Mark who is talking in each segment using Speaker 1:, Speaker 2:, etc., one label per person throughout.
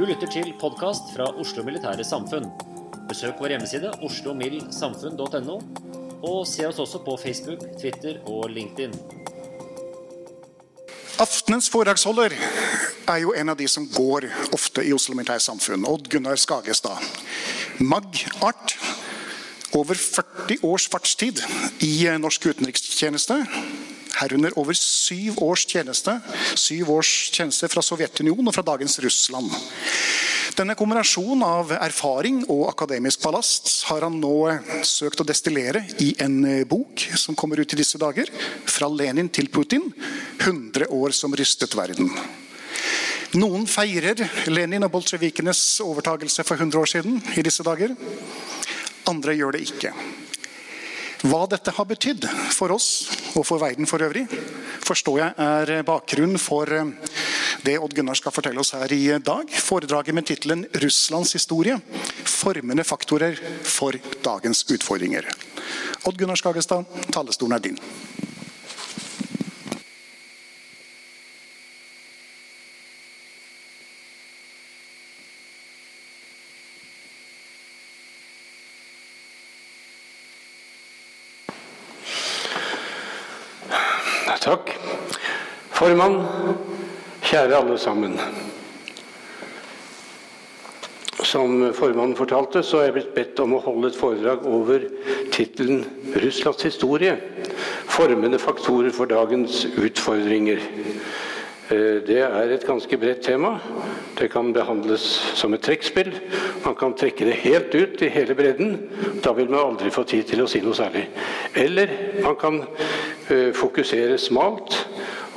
Speaker 1: Du lytter til podkast fra Oslo Militære Samfunn. Besøk vår hjemmeside oslomildsamfunn.no, og se oss også på Facebook, Twitter og LinkedIn.
Speaker 2: Aftenens foredragsholder er jo en av de som går ofte i Oslo Militære Samfunn. Odd Gunnar Skagestad. Mag-art. Over 40 års fartstid i norsk utenrikstjeneste. Herunder over syv års tjeneste. Syv års tjeneste fra Sovjetunionen og fra dagens Russland. Denne kombinasjonen av erfaring og akademisk ballast har han nå søkt å destillere i en bok som kommer ut i disse dager. 'Fra Lenin til Putin. 100 år som rystet verden'. Noen feirer Lenin og bolsjevikenes overtagelse for 100 år siden i disse dager. Andre gjør det ikke. Hva dette har betydd for oss og for verden for øvrig, forstår jeg er bakgrunnen for det Odd Gunnar skal fortelle oss her i dag. Foredraget med tittelen 'Russlands historie formende faktorer for dagens utfordringer'. Odd Gunnar Skagestad, talestolen er din.
Speaker 3: Takk. Formann, kjære alle sammen. Som formannen fortalte, så er jeg blitt bedt om å holde et foredrag over tittelen 'Russlands historie formende faktorer for dagens utfordringer'. Det er et ganske bredt tema. Det kan behandles som et trekkspill. Man kan trekke det helt ut i hele bredden. Da vil man aldri få tid til å si noe særlig. Eller man kan fokusere smalt,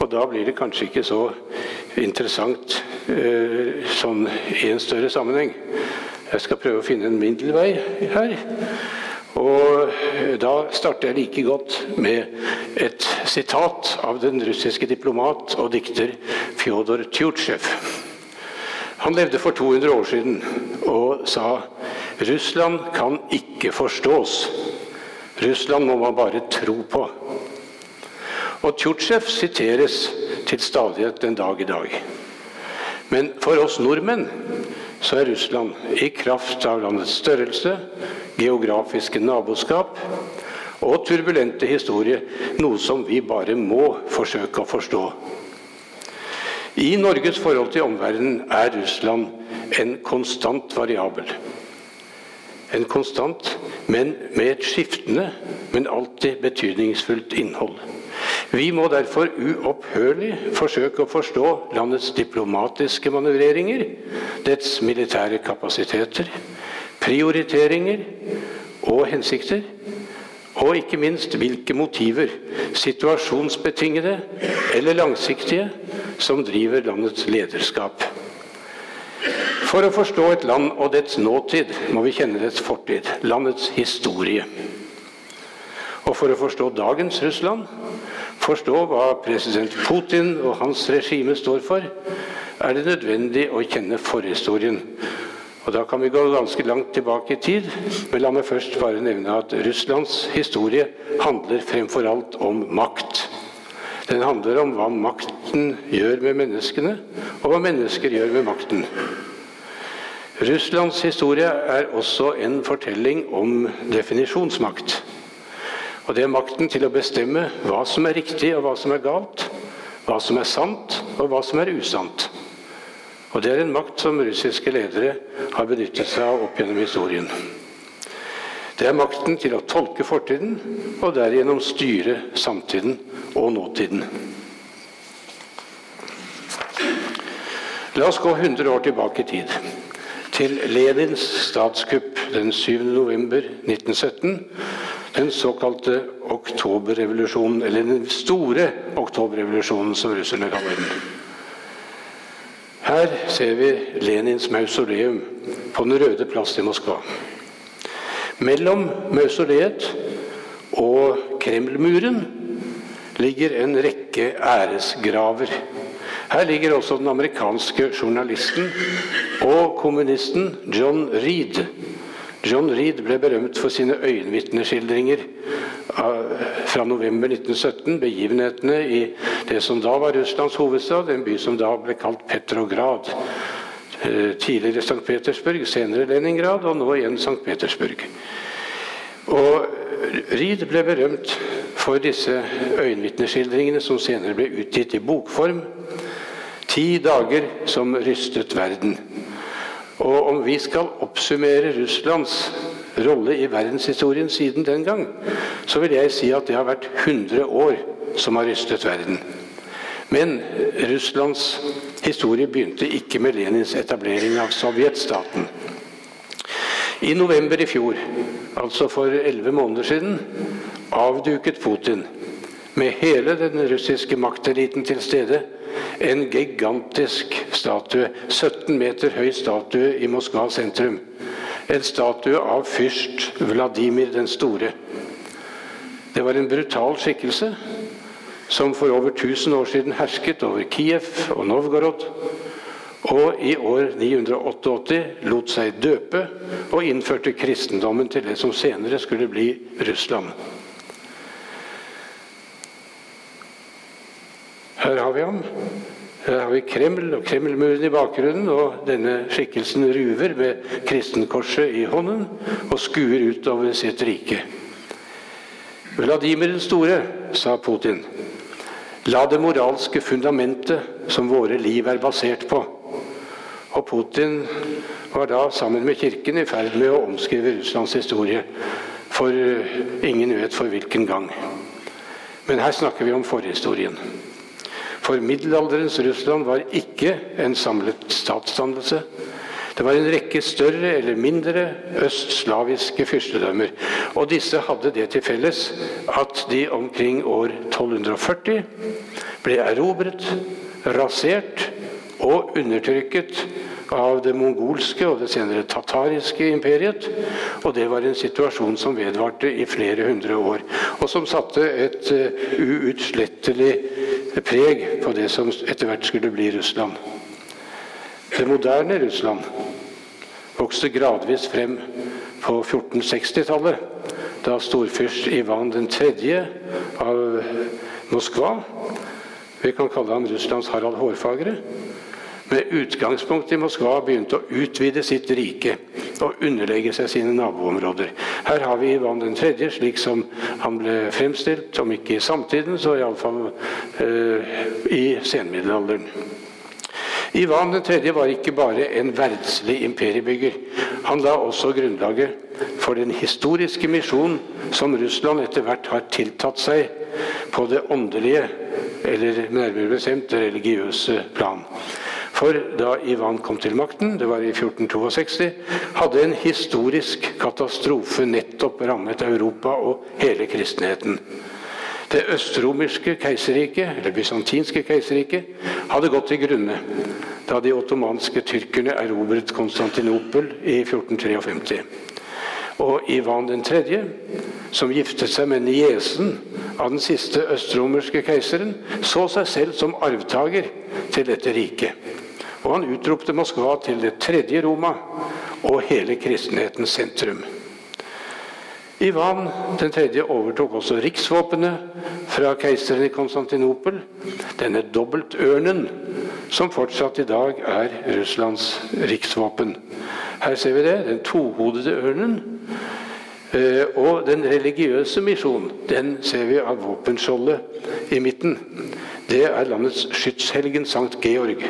Speaker 3: og da blir det kanskje ikke så interessant sånn i en større sammenheng. Jeg skal prøve å finne en middelvei her. Og da starter jeg like godt med et sitat av den russiske diplomat og dikter Fjodor Tjutsjev. Han levde for 200 år siden og sa Russland kan ikke forstås. Russland må man bare tro på. Og Tjutsjev siteres til stadighet den dag i dag. Men for oss nordmenn så er Russland, i kraft av landets størrelse, geografiske naboskap og turbulente historie, noe som vi bare må forsøke å forstå. I Norges forhold til omverdenen er Russland en konstant variabel. En konstant, men med et skiftende, men alltid betydningsfullt innhold. Vi må derfor uopphørlig forsøke å forstå landets diplomatiske manøvreringer, dets militære kapasiteter, prioriteringer og hensikter, og ikke minst hvilke motiver, situasjonsbetingede eller langsiktige, som driver landets lederskap. For å forstå et land og dets nåtid må vi kjenne dets fortid, landets historie. Og for å forstå dagens Russland, forstå hva president Putin og hans regime står for, er det nødvendig å kjenne forhistorien. Og Da kan vi gå ganske langt tilbake i tid, men la meg først bare nevne at Russlands historie handler fremfor alt om makt. Den handler om hva makten gjør med menneskene, og hva mennesker gjør med makten. Russlands historie er også en fortelling om definisjonsmakt. Og det er makten til å bestemme hva som er riktig og hva som er galt, hva som er sant og hva som er usant. Og det er en makt som russiske ledere har benyttet seg av opp gjennom historien. Det er makten til å tolke fortiden og derigjennom styre samtiden og nåtiden. La oss gå 100 år tilbake i tid. Til Lenins statskupp den 7. november 1917 den såkalte oktoberrevolusjonen, eller den store oktoberrevolusjonen, som russerne kaller den. Her ser vi Lenins mausoleum på Den røde plass i Moskva. Mellom mausoleet og Kremlmuren ligger en rekke æresgraver. Her ligger også den amerikanske journalisten og kommunisten John Reed John Reed ble berømt for sine øyenvitneskildringer fra november 1917. Begivenhetene i det som da var Russlands hovedstad, en by som da ble kalt Petrograd. Eh, tidligere St. Petersburg, senere Leningrad, og nå igjen St. Petersburg. Og Reed ble berømt for disse øyenvitneskildringene, som senere ble utgitt i bokform. Ti dager som rystet verden. Og om vi skal oppsummere Russlands rolle i verdenshistorien siden den gang, så vil jeg si at det har vært 100 år som har rystet verden. Men Russlands historie begynte ikke med Lenins etablering av sovjetstaten. I november i fjor, altså for elleve måneder siden, avduket Putin med hele den russiske makteliten til stede en gigantisk statue, 17 meter høy statue i Moskva sentrum. En statue av fyrst Vladimir den store. Det var en brutal skikkelse som for over 1000 år siden hersket over Kiev og Novgorod. Og i år 988 lot seg døpe og innførte kristendommen til det som senere skulle bli Russland. Her har vi ham. Her har vi Kreml og Kremlmuren i bakgrunnen, og denne skikkelsen ruver med kristenkorset i hånden og skuer utover sitt rike. Vladimir den store, sa Putin, la det moralske fundamentet som våre liv er basert på. Og Putin var da sammen med kirken i ferd med å omskrive Russlands historie. For ingen vet for hvilken gang. Men her snakker vi om forhistorien. For middelalderens Russland var ikke en samlet statsdannelse. Det var en rekke større eller mindre østslaviske fyrstedømmer. Og disse hadde det til felles at de omkring år 1240 ble erobret, rasert og undertrykket av det mongolske og det senere tatariske imperiet. Og det var en situasjon som vedvarte i flere hundre år, og som satte et uh, uutslettelig preg på det som etter hvert skulle bli Russland. Det moderne Russland vokste gradvis frem på 1460-tallet, da storfyrst Ivan 3. av Moskva Vi kan kalle han Russlands Harald Hårfagre med utgangspunkt i Moskva begynte å utvide sitt rike og underlegge seg sine naboområder. Her har vi Ivan 3., slik som han ble fremstilt, om ikke i samtiden, så iallfall eh, i senmiddelalderen. Ivan 3. var ikke bare en verdslig imperiebygger. Han la også grunnlaget for den historiske misjonen som Russland etter hvert har tiltatt seg på det åndelige, eller nærmere bestemt det religiøse plan. For da Ivan kom til makten, det var i 1462, hadde en historisk katastrofe nettopp rammet Europa og hele kristenheten. Det østromerske keiserriket, eller bysantinske keiserriket, hadde gått til grunne da de ottomanske tyrkerne erobret Konstantinopel i 1453. Og Ivan 3., som giftet seg med niesen av den siste østromerske keiseren, så seg selv som arvtaker til dette riket. Og han utropte Moskva til det tredje Roma og hele kristenhetens sentrum. Ivan 3. overtok også riksvåpenet fra keiseren i Konstantinopel, denne dobbeltørnen som fortsatt i dag er Russlands riksvåpen. Her ser vi det, den tohodede ørnen. Eh, og den religiøse misjon, den ser vi av våpenskjoldet i midten. Det er landets skytshelgen Sankt Georg.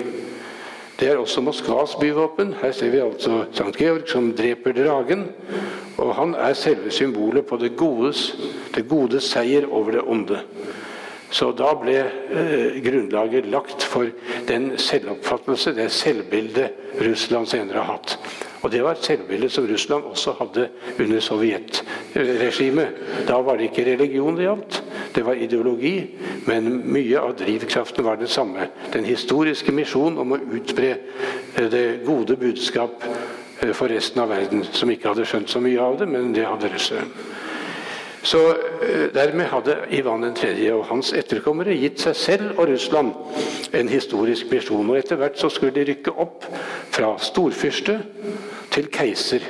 Speaker 3: Det er også Moskvas byvåpen. Her ser vi altså Sankt Georg som dreper dragen. Og han er selve symbolet på det godes, det gode seier over det onde. Så da ble eh, grunnlaget lagt for den selvoppfattelse, det selvbildet Russland senere har hatt. Og det var et selvbilde som Russland også hadde under sovjetregimet. Da var det ikke religion det gjaldt, det var ideologi, men mye av drivkraften var den samme. Den historiske misjon om å utbre eh, det gode budskap eh, for resten av verden, som ikke hadde skjønt så mye av det, men det hadde russeren. Så eh, Dermed hadde Ivan 3. og hans etterkommere gitt seg selv og Russland en historisk misjon. og Etter hvert så skulle de rykke opp fra storfyrste til keiser,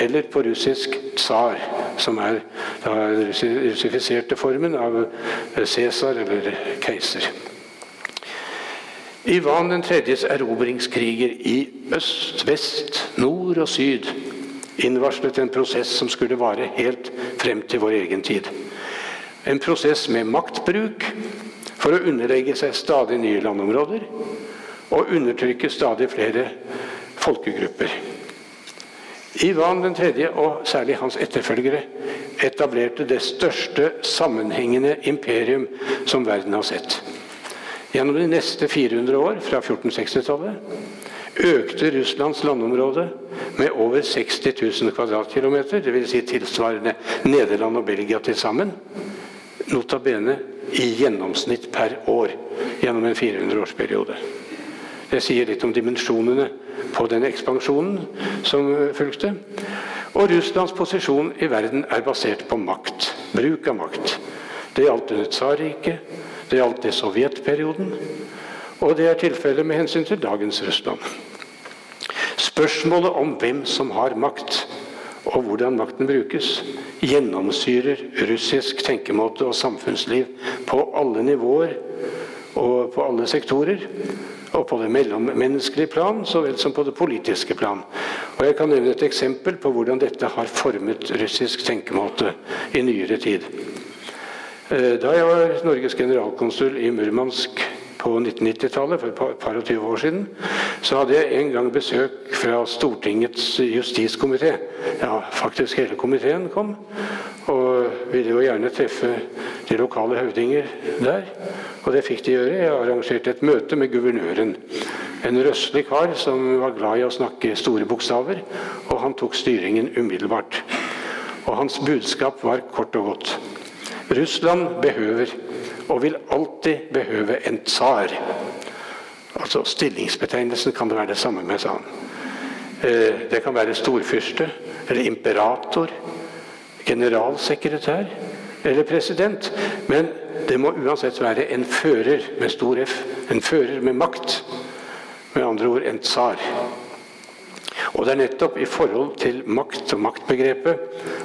Speaker 3: eller på russisk tsar, som er den russifiserte formen av Cæsar eller keiser. Ivan 3.s erobringskriger i øst, vest, nord og syd innvarslet en prosess som skulle vare helt frem til vår egen tid. En prosess med maktbruk for å underlegge seg stadig nye landområder og undertrykke stadig flere folkegrupper. Ivan 3., og særlig hans etterfølgere, etablerte det største sammenhengende imperium som verden har sett. Gjennom de neste 400 år, fra 1460-tallet, økte Russlands landområde med over 60 000 kvadratkilometer, dvs. Si tilsvarende Nederland og Belgia til sammen. Nota bene i gjennomsnitt per år gjennom en 400-årsperiode. Det sier litt om dimensjonene på den ekspansjonen som fulgte. Og Russlands posisjon i verden er basert på makt. Bruk av makt. Det gjaldt under Tsarriket, det gjaldt i sovjetperioden, og det er tilfellet med hensyn til dagens Russland. Spørsmålet om hvem som har makt, og hvordan makten brukes, gjennomsyrer russisk tenkemåte og samfunnsliv på alle nivåer og på alle sektorer. Og på det mellommenneskelige plan så vel som på det politiske plan. Og Jeg kan nevne et eksempel på hvordan dette har formet russisk tenkemåte i nyere tid. Eh, da jeg var Norges generalkonsul i Murmansk på 1990-tallet, for et par og tyve år siden, så hadde jeg en gang besøk fra Stortingets justiskomité. Ja, faktisk hele komiteen kom. Og ville jo gjerne treffe de lokale høvdinger der. Og det fikk de gjøre. Jeg arrangerte et møte med guvernøren. En røslig kar som var glad i å snakke store bokstaver. Og han tok styringen umiddelbart. Og hans budskap var kort og godt. Russland behøver og vil alltid behøve en tsar. Altså Stillingsbetegnelsen kan være det samme med, sa han. Eh, det kan være storfyrste eller imperator, generalsekretær eller president. Men det må uansett være en fører med stor F. En fører med makt. Med andre ord en tsar. Og det er nettopp i forhold til makt og maktbegrepet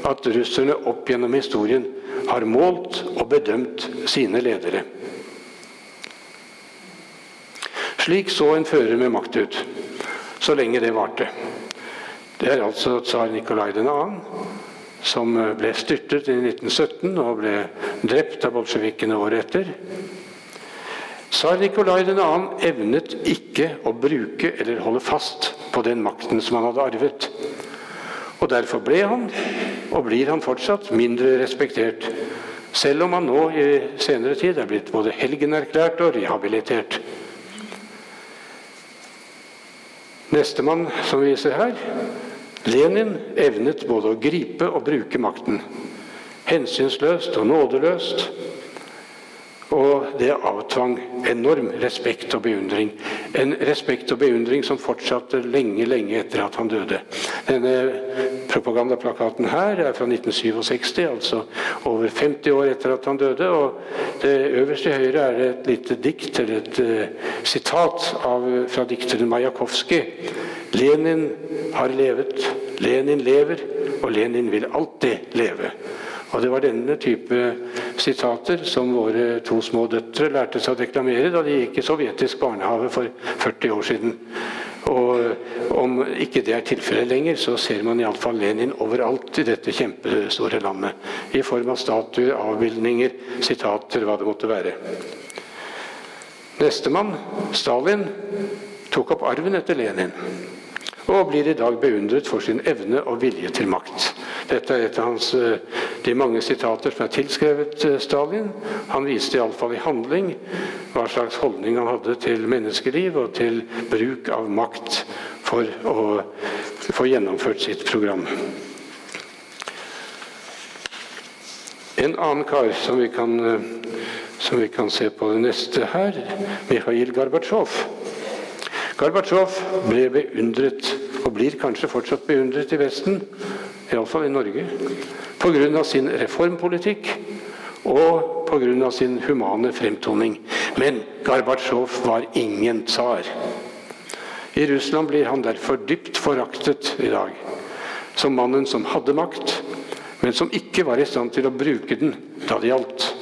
Speaker 3: at russerne opp gjennom historien har målt og bedømt sine ledere. Slik så en fører med makt ut, så lenge det varte. Det er altså tsar Nikolai 2., som ble styrtet i 1917 og ble drept av bolsjevikene året etter. Tsar Nikolai 2. evnet ikke å bruke eller holde fast på den makten som han hadde arvet. Og Derfor ble han, og blir han fortsatt, mindre respektert. Selv om han nå i senere tid er blitt både helgenerklært og rehabilitert. Nestemann som viser her Lenin evnet både å gripe og bruke makten. Hensynsløst og nådeløst. Og det avtvang enorm respekt og beundring. En respekt og beundring som fortsatte lenge, lenge etter at han døde. Denne propagandaplakaten her er fra 1967, altså over 50 år etter at han døde. Og det øverste høyre er et lite dikt, eller et uh, sitat av, fra dikteren Majakovskij. Lenin har levet, Lenin lever, og Lenin vil alltid leve. Og Det var denne type sitater som våre to små døtre lærte seg å deklamere da de gikk i sovjetisk barnehage for 40 år siden. Og Om ikke det er tilfellet lenger, så ser man iallfall Lenin overalt i dette kjempestore landet. I form av statuer, avbildninger, sitater, hva det måtte være. Nestemann, Stalin, tok opp arven etter Lenin og blir i dag beundret for sin evne og vilje til makt. Dette er et av hans, eh, de mange sitater som er tilskrevet eh, Stalin. Han viste iallfall i handling hva slags holdning han hadde til menneskeliv og til bruk av makt for å få gjennomført sitt program. En annen kar som vi kan, eh, som vi kan se på det neste her, Mikhail Gorbatsjov. Gorbatsjov ble beundret, og blir kanskje fortsatt beundret i Vesten, iallfall i Norge, pga. sin reformpolitikk og pga. sin humane fremtoning. Men Gorbatsjov var ingen tsar. I Russland blir han derfor dypt foraktet i dag. Som mannen som hadde makt, men som ikke var i stand til å bruke den da det gjaldt.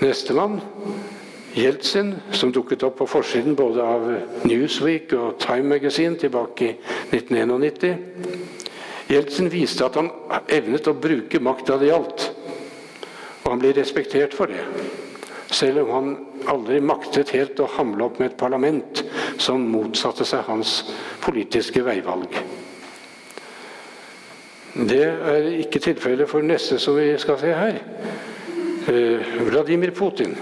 Speaker 3: Nestemann Jeltsin, som dukket opp på forsiden både av Newsweek og Time Magazine tilbake i 1991. Jeltsin viste at han evnet å bruke makt da det gjaldt. Og han blir respektert for det. Selv om han aldri maktet helt å hamle opp med et parlament som motsatte seg hans politiske veivalg. Det er ikke tilfellet for neste som vi skal se her. Eh, Vladimir Putin.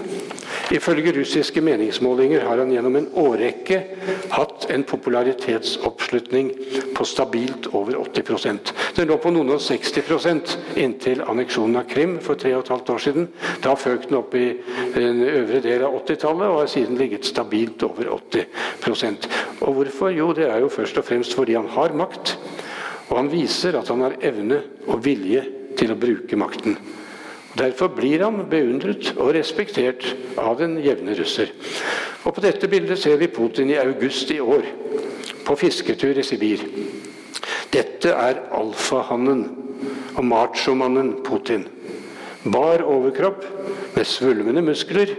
Speaker 3: Ifølge russiske meningsmålinger har han gjennom en årrekke hatt en popularitetsoppslutning på stabilt over 80% Den lå på noen og 60% inntil anneksjonen av Krim for tre og et halvt år siden. Da føk den opp i den øvre del av 80-tallet og har siden ligget stabilt over 80% Og hvorfor? Jo, det er jo først og fremst fordi han har makt. Og han viser at han har evne og vilje til å bruke makten. Derfor blir han beundret og respektert av den jevne russer. Og På dette bildet ser vi Putin i august i år, på fisketur i Sibir. Dette er alfahannen og machomannen Putin. Bar overkropp med svulmende muskler,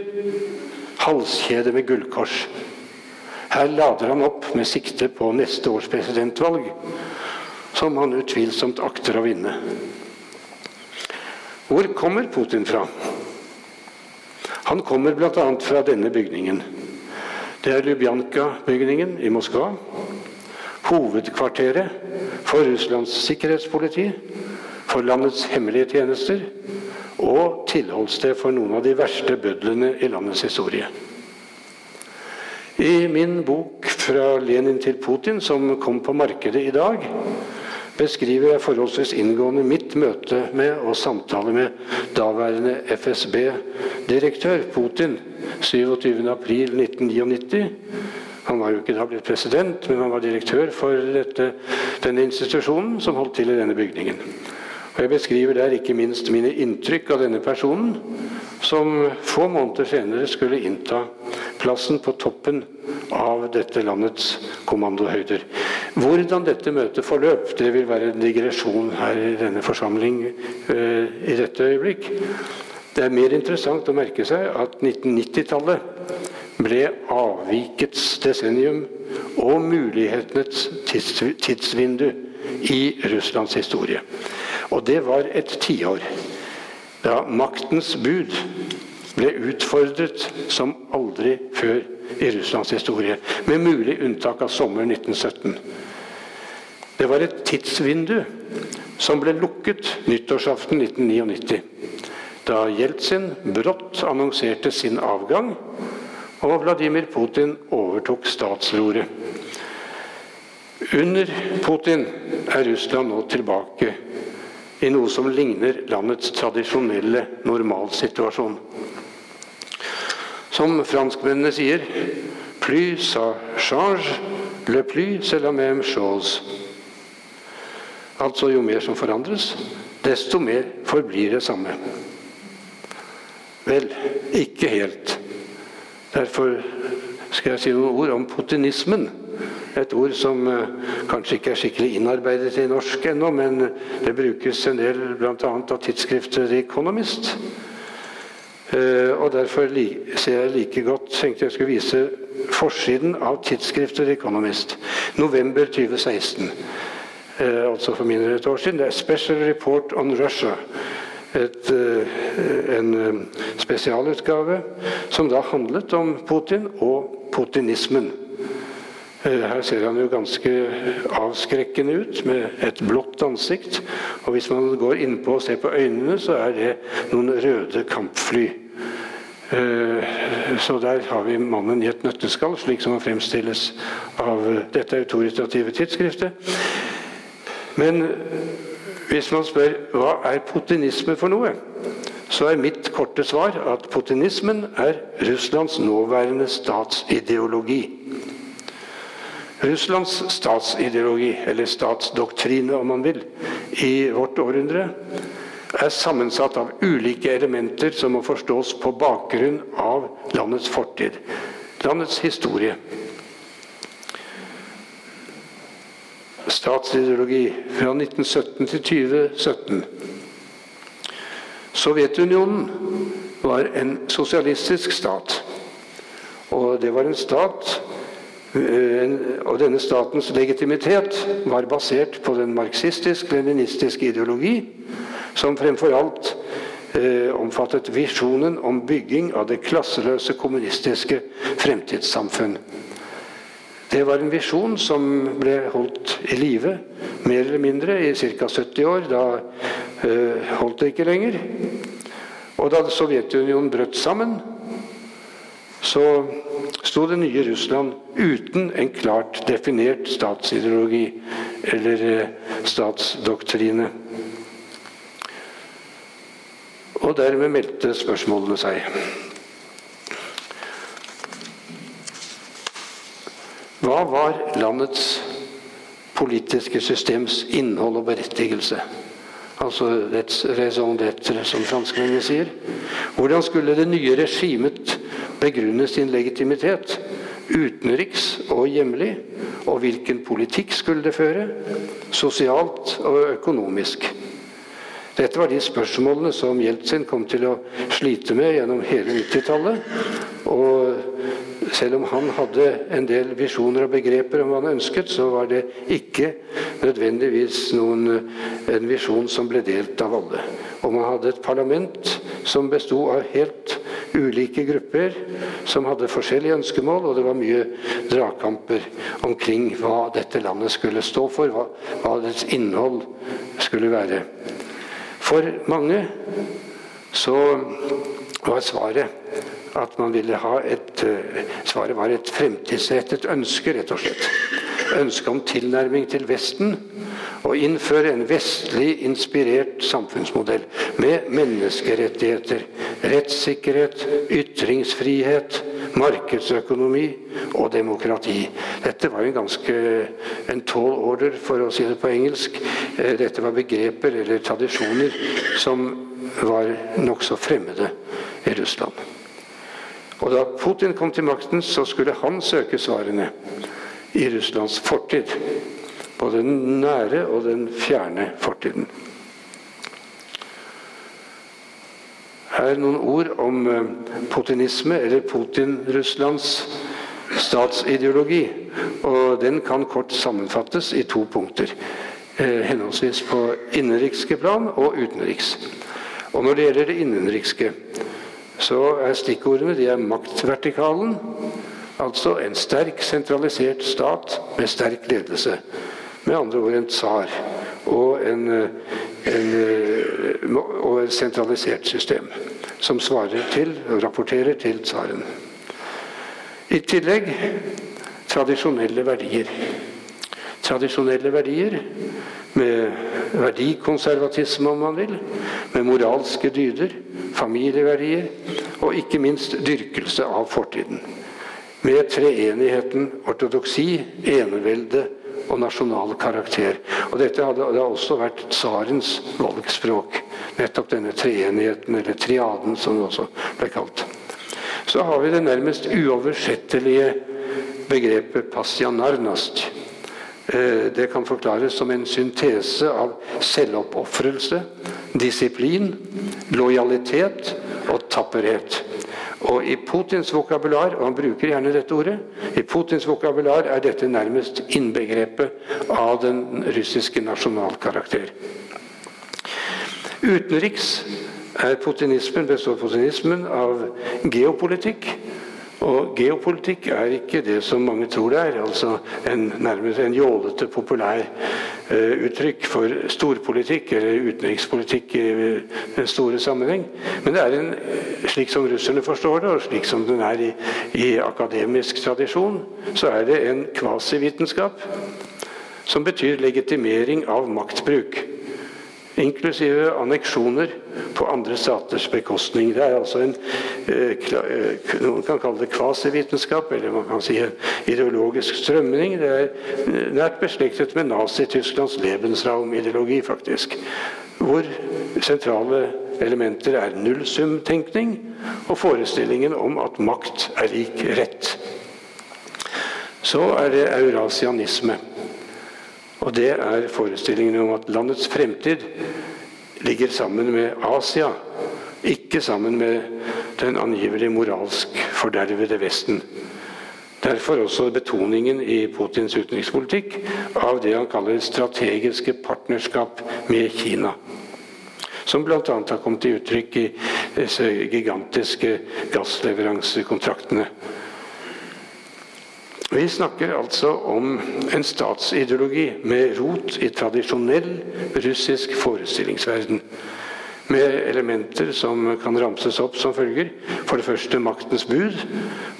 Speaker 3: halskjede med gullkors. Her lader han opp med sikte på neste års presidentvalg, som han utvilsomt akter å vinne. Hvor kommer Putin fra? Han kommer bl.a. fra denne bygningen. Det er Lubjanka-bygningen i Moskva. Hovedkvarteret for Russlands sikkerhetspoliti, for landets hemmelige tjenester og tilholdssted for noen av de verste bødlene i landets historie. I min bok 'Fra Lenin til Putin', som kom på markedet i dag, beskriver jeg forholdsvis inngående mitt møte med og samtale med daværende FSB-direktør Putin 27.4.1999. Han var jo ikke da blitt president, men han var direktør for dette, denne institusjonen som holdt til i denne bygningen. Og Jeg beskriver der ikke minst mine inntrykk av denne personen, som få måneder senere skulle innta plassen på toppen av dette landets kommandohøyder. Hvordan dette møtet forløp, det vil være en digresjon her i denne forsamling uh, i dette øyeblikk. Det er mer interessant å merke seg at 1990-tallet ble avvikets desennium og mulighetenes tids, tidsvindu i Russlands historie. Og det var et tiår da maktens bud ble utfordret som aldri før i Russlands historie. Med mulig unntak av sommeren 1917. Det var et tidsvindu som ble lukket nyttårsaften 1999. Da Jeltsin brått annonserte sin avgang, og Vladimir Putin overtok statsroret. Under Putin er Russland nå tilbake i noe som ligner landets tradisjonelle normalsituasjon. Som franskmennene sier Plus ça change, le plus c'est la même chose. Altså jo mer som forandres, desto mer forblir det samme. Vel, ikke helt. Derfor skal jeg si noen ord om putinismen. Et ord som uh, kanskje ikke er skikkelig innarbeidet i norsk ennå, men det brukes en del bl.a. av tidsskriftet The Economist. Uh, og derfor ser jeg like godt tenkte jeg skulle vise forsiden av tidsskriftet The Economist. November 2016. Uh, eh, altså for mindre enn et år siden. Det er 'Special Report on Russia' et, en spesialutgave som da handlet om Putin og putinismen. Eh, her ser han jo ganske avskrekkende ut med et blått ansikt. Og hvis man går innpå og ser på øynene, så er det noen røde kampfly. Eh, så der har vi mannen i et nøtteskall, slik som han fremstilles av dette autoritative tidsskriftet. Men hvis man spør hva er putinisme for noe, så er mitt korte svar at putinismen er Russlands nåværende statsideologi. Russlands statsideologi, eller statsdoktrine om man vil, i vårt århundre er sammensatt av ulike elementer som må forstås på bakgrunn av landets fortid, landets historie. Statsideologi fra 1917 til 2017. Sovjetunionen var en sosialistisk stat. Og det var en stat og denne statens legitimitet var basert på den marxistisk-leninistiske ideologi, som fremfor alt eh, omfattet visjonen om bygging av det klasseløse kommunistiske fremtidssamfunn. Det var en visjon som ble holdt i live mer eller mindre i ca. 70 år. Da eh, holdt det ikke lenger. Og da Sovjetunionen brøt sammen, så sto det nye Russland uten en klart definert statsideologi eller eh, statsdoktrine. Og dermed meldte spørsmålene seg. Hva var landets politiske systems innhold og berettigelse? Altså raison d'être, som franskmennene sier. Hvordan skulle det nye regimet begrunne sin legitimitet? Utenriks og hjemlig? Og hvilken politikk skulle det føre? Sosialt og økonomisk? Dette var de spørsmålene som Jeltsin kom til å slite med gjennom hele 90-tallet. Og selv om han hadde en del visjoner og begreper om hva han ønsket, så var det ikke nødvendigvis noen, en visjon som ble delt av alle. Og man hadde et parlament som besto av helt ulike grupper som hadde forskjellige ønskemål, og det var mye dragkamper omkring hva dette landet skulle stå for, hva, hva dets innhold skulle være. For mange så var svaret at man ville ha et Svaret var et fremtidsrettet ønske, rett og slett. Ønske om tilnærming til Vesten Og innføre en vestlig inspirert samfunnsmodell med menneskerettigheter, rettssikkerhet, ytringsfrihet, markedsøkonomi og demokrati. Dette var en ganske en tall order, for å si det på engelsk. Eh, dette var begreper eller tradisjoner som var nokså fremmede i Russland. Og Da Putin kom til makten, så skulle han søke svarene i Russlands fortid Både den nære og den fjerne fortiden. Her er noen ord om eh, putinisme, eller Putin-Russlands statsideologi. Og Den kan kort sammenfattes i to punkter. Eh, henholdsvis på innenrikske plan og utenriks. Og Når det gjelder det innenrikske, så er stikkordet de er maktvertikalen. Altså en sterk, sentralisert stat med sterk ledelse. Med andre ord en tsar og, en, en, og et sentralisert system som svarer til og rapporterer til tsaren. I tillegg tradisjonelle verdier. Tradisjonelle verdier med verdikonservatisme, om man vil, med moralske dyder, familieverdier og ikke minst dyrkelse av fortiden. Med treenigheten ortodoksi, enevelde og nasjonal karakter. Og Dette hadde, hadde også vært tsarens valgspråk. Nettopp denne treenigheten, eller triaden, som det også ble kalt. Så har vi det nærmest uoversettelige begrepet pasjanarnast. Eh, det kan forklares som en syntese av selvoppofrelse, disiplin, lojalitet og tapperhet. Og I Putins vokabular, og han bruker gjerne dette ordet, i Putins vokabular er dette nærmest innbegrepet av den russiske nasjonalkarakter. Utenriks er putinismen, består putinismen av geopolitikk. Og geopolitikk er ikke det som mange tror det er. altså en, Nærmest en jålete, populær uh, uttrykk for storpolitikk eller utenrikspolitikk i den store sammenheng. Men det er en, slik som russerne forstår det, og slik som den er i, i akademisk tradisjon, så er det en kvasivitenskap som betyr legitimering av maktbruk inklusive anneksjoner på andre staters bekostning. Det er altså en eh, eh, Noen kan kalle det kvasivitenskap, eller man kan si en ideologisk strømning. Det er eh, nært beslektet med Nazi-Tysklands Lebensraum-ideologi, faktisk. Hvor sentrale elementer er nullsumtenkning og forestillingen om at makt er lik rett. Så er det eurasianisme. Og det er forestillingen om at landets fremtid ligger sammen med Asia, ikke sammen med den angivelig moralsk fordervede Vesten. Derfor også betoningen i Putins utenrikspolitikk av det han kaller strategiske partnerskap med Kina. Som bl.a. har kommet til uttrykk i disse gigantiske gassleveransekontraktene vi snakker altså om en statsideologi med rot i tradisjonell russisk forestillingsverden. Med elementer som kan ramses opp som følger. For det første maktens bud.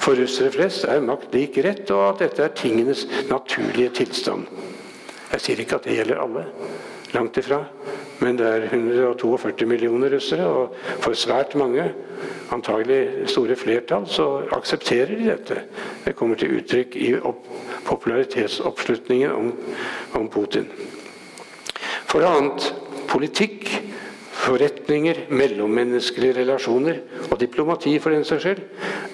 Speaker 3: For russere flest er makt lik rett, og at dette er tingenes naturlige tilstand. Jeg sier ikke at det gjelder alle. Langt ifra. Men det er 142 millioner russere, og for svært mange, antagelig store flertall, så aksepterer de dette. Det kommer til uttrykk i popularitetsoppslutningen om, om Putin. For det annet politikk, forretninger, mellommenneskelige relasjoner og diplomati for den saks skyld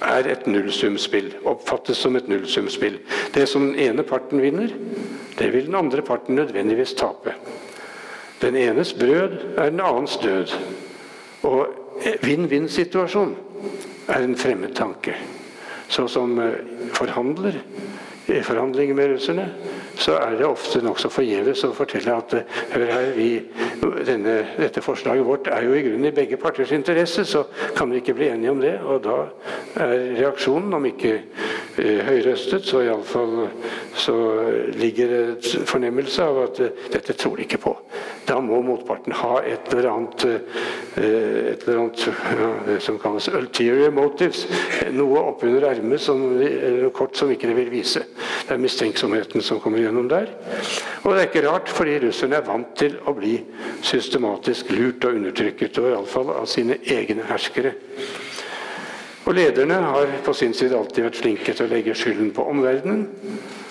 Speaker 3: er et nullsumspill. Oppfattes som et nullsumspill. Det som den ene parten vinner, det vil den andre parten nødvendigvis tape. Den enes brød er den annens død. Og vinn-vinn-situasjon er en fremmed tanke. Så som eh, forhandler i forhandlinger med russerne, så er det ofte nokså forgjeves å fortelle at eh, hør her, vi, denne, dette forslaget vårt er jo i grunnen i begge parters interesse, så kan vi ikke bli enige om det. Og da er reaksjonen, om ikke høyrøstet, så iallfall så ligger det fornemmelse av at eh, dette tror de ikke på. Da må motparten ha et eller annet, eh, et eller annet ja, det som kalles ulterior motives. Noe oppunder ermet, eller kort som ikke de vil vise. Det er mistenksomheten som kommer gjennom der. Og det er ikke rart, fordi russerne er vant til å bli systematisk lurt og undertrykket, og iallfall av sine egne herskere. Og Lederne har på sin side alltid vært flinke til å legge skylden på omverdenen,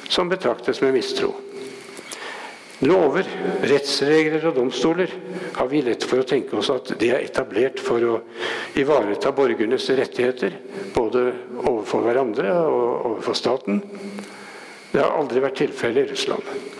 Speaker 3: som betraktes med mistro. Lover, rettsregler og domstoler har vi lett for å tenke oss at det er etablert for å ivareta borgernes rettigheter, både overfor hverandre og overfor staten. Det har aldri vært tilfellet i Russland.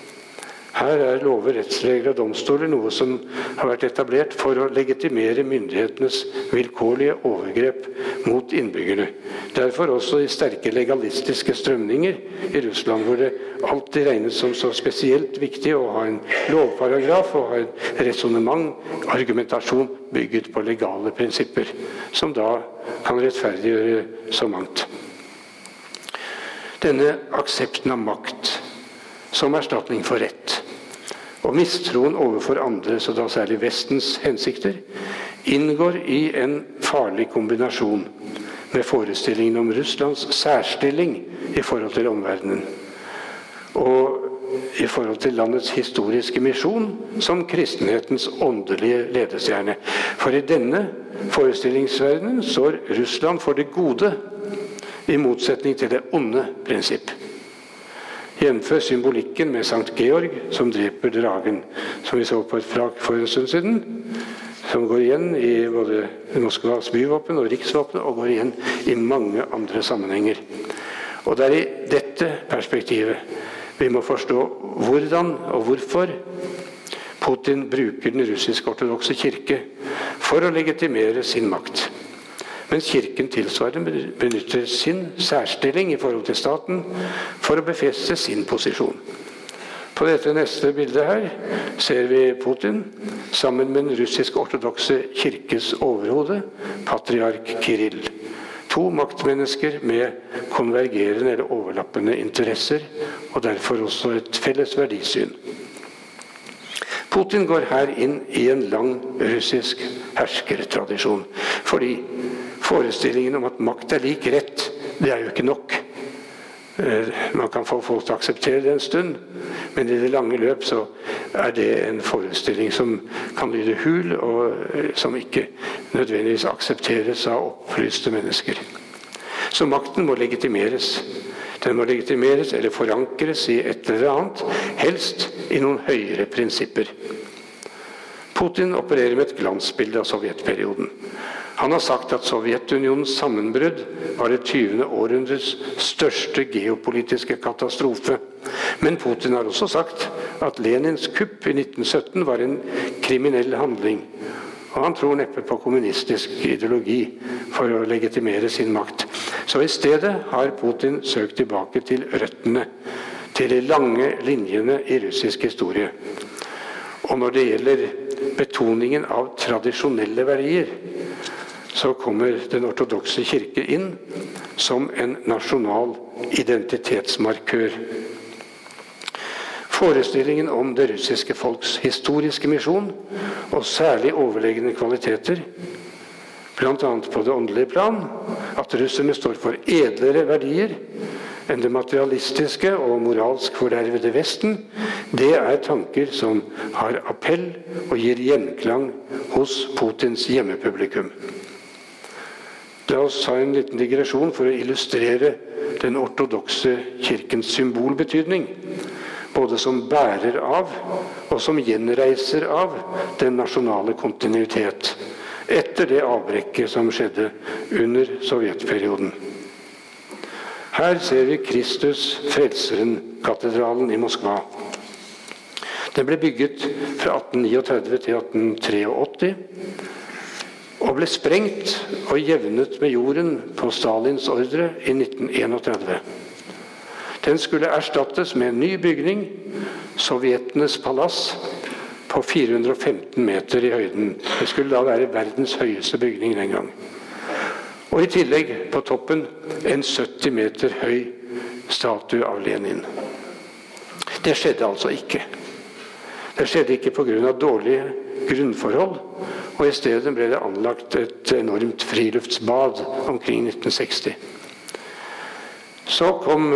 Speaker 3: Her er lover, rettsregler og domstoler noe som har vært etablert for å legitimere myndighetenes vilkårlige overgrep mot innbyggerne. Derfor også i sterke legalistiske strømninger i Russland, hvor det alltid regnes som så spesielt viktig å ha en lovparagraf og ha en resonnement, argumentasjon, bygget på legale prinsipper, som da kan rettferdiggjøre så mangt. Denne aksepten av makt som erstatning for rett og mistroen overfor andre, så da særlig Vestens hensikter, inngår i en farlig kombinasjon med forestillingen om Russlands særstilling i forhold til omverdenen. Og i forhold til landets historiske misjon som kristenhetens åndelige ledestjerne. For i denne forestillingsverdenen står Russland for det gode, i motsetning til det onde prinsipp. Jf. symbolikken med Sankt Georg som dreper dragen, som vi så på et flak for en stund siden. Som går igjen i både Moskvas byvåpen og riksvåpen, og går igjen i mange andre sammenhenger. Og det er i dette perspektivet vi må forstå hvordan og hvorfor Putin bruker den russisk-ortodokse kirke for å legitimere sin makt. Mens Kirken tilsvarende benytter sin særstilling i forhold til staten for å befeste sin posisjon. På dette neste bildet her ser vi Putin sammen med den russisk-ortodokse kirkes overhode, patriark Kirill. To maktmennesker med konvergerende eller overlappende interesser, og derfor også et felles verdisyn. Putin går her inn i en lang russisk herskertradisjon. Fordi forestillingen om at makt er lik rett, det er jo ikke nok. Eh, man kan få folk til å akseptere det en stund, men i det lange løp så er det en forestilling som kan lyde hul, og eh, som ikke nødvendigvis aksepteres av opplyste mennesker. Så makten må legitimeres. Den må legitimeres eller forankres i et eller annet, helst i noen høyere prinsipper. Putin opererer med et glansbilde av sovjetperioden. Han har sagt at Sovjetunionens sammenbrudd var det 20. århundrets største geopolitiske katastrofe. Men Putin har også sagt at Lenins kupp i 1917 var en kriminell handling. Og han tror neppe på kommunistisk ideologi for å legitimere sin makt. Så i stedet har Putin søkt tilbake til røttene, til de lange linjene i russisk historie. Og når det gjelder betoningen av tradisjonelle verdier, så kommer den ortodokse kirke inn som en nasjonal identitetsmarkør. Forestillingen om det russiske folks historiske misjon, og særlig overlegne kvaliteter, bl.a. på det åndelige plan, at russerne står for edlere verdier enn det materialistiske og moralsk fordervede Vesten, det er tanker som har appell og gir gjenklang hos Putins hjemmepublikum. La oss ta en liten digresjon for å illustrere den ortodokse kirkens symbolbetydning. Både som bærer av og som gjenreiser av den nasjonale kontinuitet. Etter det avbrekket som skjedde under sovjetperioden. Her ser vi Kristus Frelseren-katedralen i Moskva. Den ble bygget fra 1839 til 1883 og ble sprengt og jevnet med jorden på Stalins ordre i 1931. Den skulle erstattes med en ny bygning, Sovjetenes palass, på 415 meter i høyden. Det skulle da være verdens høyeste bygning den gang. Og i tillegg, på toppen, en 70 meter høy statue av Lenin. Det skjedde altså ikke. Det skjedde ikke pga. dårlige grunnforhold. Og i stedet ble det anlagt et enormt friluftsbad omkring 1960. Så kom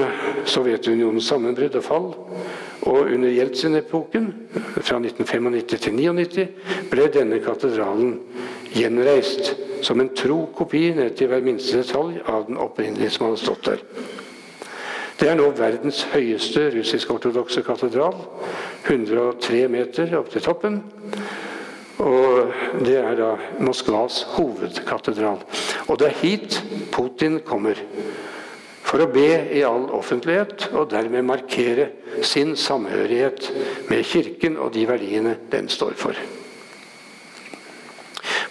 Speaker 3: Sovjetunionens sammenbrudd og fall. Og under Jeltsin-epoken, fra 1995 til 1999, ble denne katedralen gjenreist som en tro kopi ned til hver minste detalj av den opprinnelige som hadde stått der. Det er nå verdens høyeste russisk-ortodokse katedral. 103 meter opp til toppen. Og Det er da Moskvas hovedkatedral. Og det er hit Putin kommer. For å be i all offentlighet, og dermed markere sin samhørighet med Kirken og de verdiene den står for.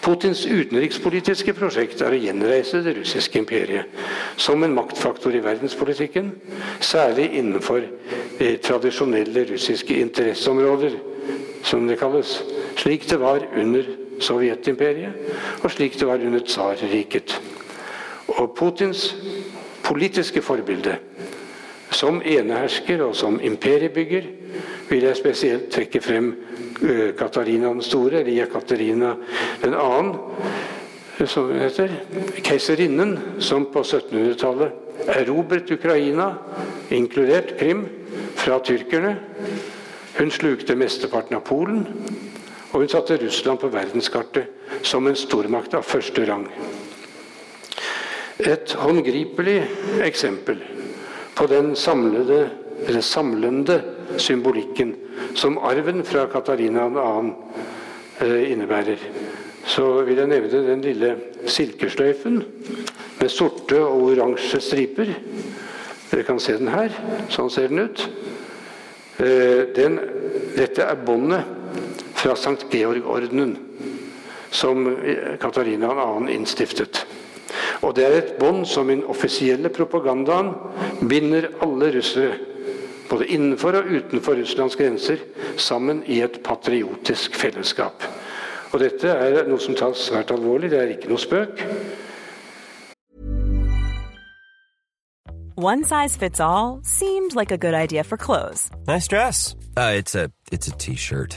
Speaker 3: Putins utenrikspolitiske prosjekt er å gjenreise det russiske imperiet som en maktfaktor i verdenspolitikken, særlig innenfor tradisjonelle russiske interesseområder, som det kalles slik det var under Sovjetimperiet, og slik det var under Tsarriket. Og Putins politiske forbilde som enehersker og som imperiebygger vil jeg spesielt trekke frem Katarina den store, eller Jekaterina den annen, som hun heter. Keiserinnen som på 1700-tallet erobret Ukraina, inkludert Krim, fra tyrkerne Hun slukte mesteparten av Polen, og hun satte Russland på verdenskartet som en stormakt av første rang. Et håndgripelig eksempel på den samlede, samlende symbolikken som arven fra Katarina 2. Eh, innebærer, så vil jeg nevne den lille silkesløyfen med sorte og oransje striper. Dere kan se den her. Sånn ser den ut. Eh, den, dette er båndet fra Sankt Georg-ordenen som Katarina 2. innstiftet. Og det er et bånd som i den offisielle propagandaen binder alle russere, både innenfor og utenfor Russlands grenser, sammen i et patriotisk fellesskap. Og dette er noe som tas svært alvorlig. Det er ikke noe spøk.
Speaker 4: One size fits all seemed like a good idea for clothes.
Speaker 5: Nice dress. Uh, it's a it's a t-shirt.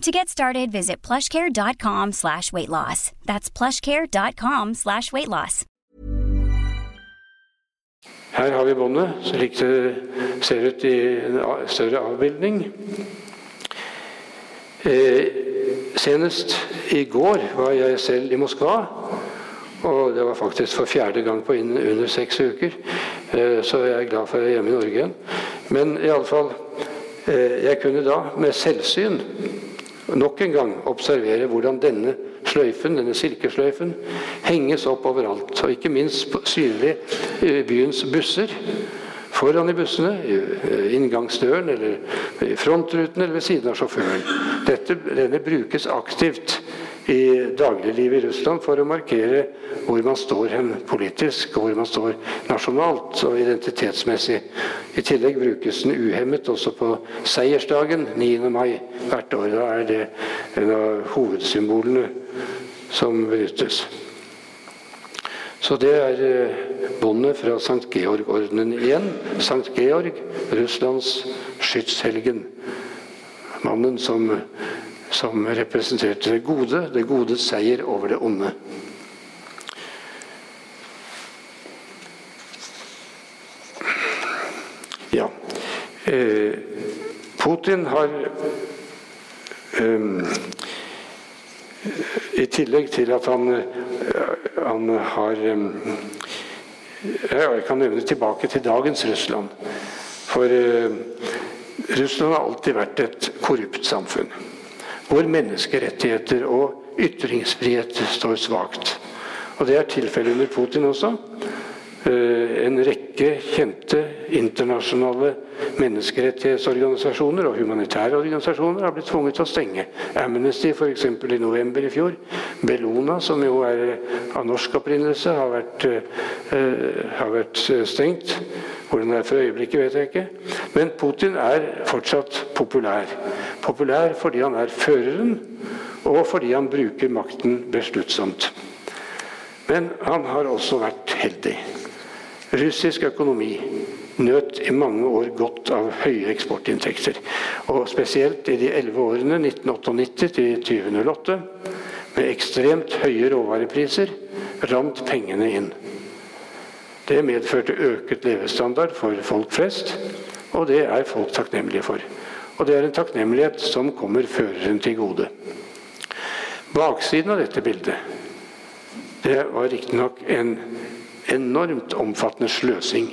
Speaker 6: To get started, visit plushcare.com slash weight loss. That's plushcare.com slash weight loss.
Speaker 3: Her har vi båndet, slik det ser ut i en større avbildning. Eh, senest i går var jeg selv i Moskva. Og det var faktisk for fjerde gang på under seks uker. Eh, så jeg er glad for at jeg hjemme i Norge igjen. Men iallfall eh, Jeg kunne da med selvsyn nok en gang observere hvordan denne sløyfen, denne silkesløyfen henges opp overalt. Og ikke minst synlig i byens busser. Foran i bussene, i inngangsdøren, eller i frontruten eller ved siden av sjåføren. Dette, denne brukes aktivt i dagliglivet i Russland for å markere hvor man står hen politisk, og hvor man står nasjonalt og identitetsmessig. I tillegg brukes den uhemmet også på seiersdagen 9. mai hvert år. Da er det en av hovedsymbolene som benyttes. Så det er båndet fra Sankt Georg-ordenen igjen. Sankt Georg, Russlands skytshelgen. Mannen som som representerte det gode, det gode seier over det onde. Ja. Eh, Putin har um, I tillegg til at han, han har um, Jeg kan nevne tilbake til dagens Russland. For uh, Russland har alltid vært et korrupt samfunn hvor menneskerettigheter og ytringsfrihet står svakt. Og Det er tilfellet under Putin også. Eh, en rekke kjente internasjonale menneskerettighetsorganisasjoner og humanitære organisasjoner har blitt tvunget til å stenge. Amnesty f.eks. i november i fjor. Bellona, som jo er av norsk opprinnelse, har vært, uh, har vært stengt. Hvordan det er for øyeblikket, vet jeg ikke. Men Putin er fortsatt populær. Populær fordi han er føreren, og fordi han bruker makten besluttsomt. Men han har også vært heldig. Russisk økonomi nøt i mange år godt av høye eksportinntekter. Og spesielt i de elleve årene 1998 til 2008, med ekstremt høye råvarepriser, rant pengene inn. Det medførte øket levestandard for folk flest, og det er folk takknemlige for. Og det er en takknemlighet som kommer føreren til gode. Baksiden av dette bildet det var riktignok en enormt omfattende sløsing.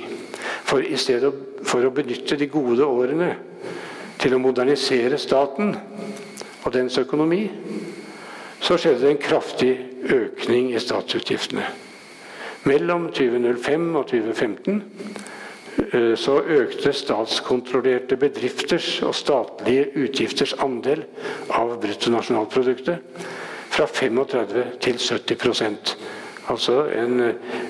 Speaker 3: For i stedet for å benytte de gode årene til å modernisere staten og dens økonomi, så skjedde det en kraftig økning i statsutgiftene. Mellom 2005 og 2015 eh, så økte statskontrollerte bedrifters og statlige utgifters andel av bruttonasjonalproduktet fra 35 til 70% Altså en,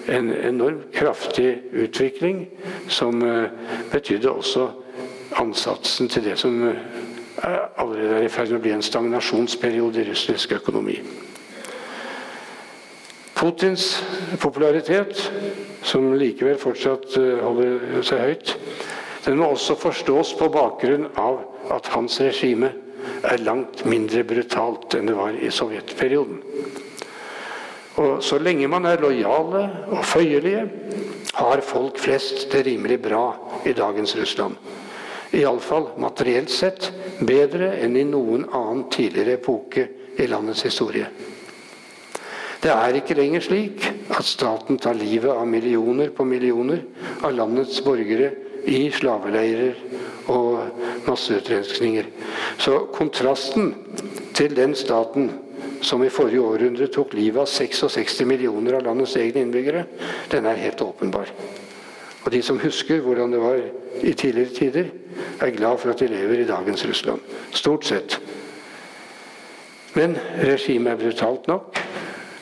Speaker 3: en enorm kraftig utvikling som eh, betydde også ansatsen til det som eh, allerede er i ferd med å bli en stagnasjonsperiode i russisk økonomi. Putins popularitet, som likevel fortsatt eh, holder seg høyt, den må også forstås på bakgrunn av at hans regime er langt mindre brutalt enn det var i sovjetperioden. Og så lenge man er lojale og føyelige, har folk flest det rimelig bra i dagens Russland. Iallfall materielt sett bedre enn i noen annen tidligere epoke i landets historie. Det er ikke lenger slik at staten tar livet av millioner på millioner av landets borgere i slaveleirer og masseutrenskninger. Så kontrasten til den staten som i forrige århundre tok livet av 66 millioner av landets egne innbyggere, den er helt åpenbar. Og de som husker hvordan det var i tidligere tider, er glad for at de lever i dagens Russland. Stort sett. Men regimet er brutalt nok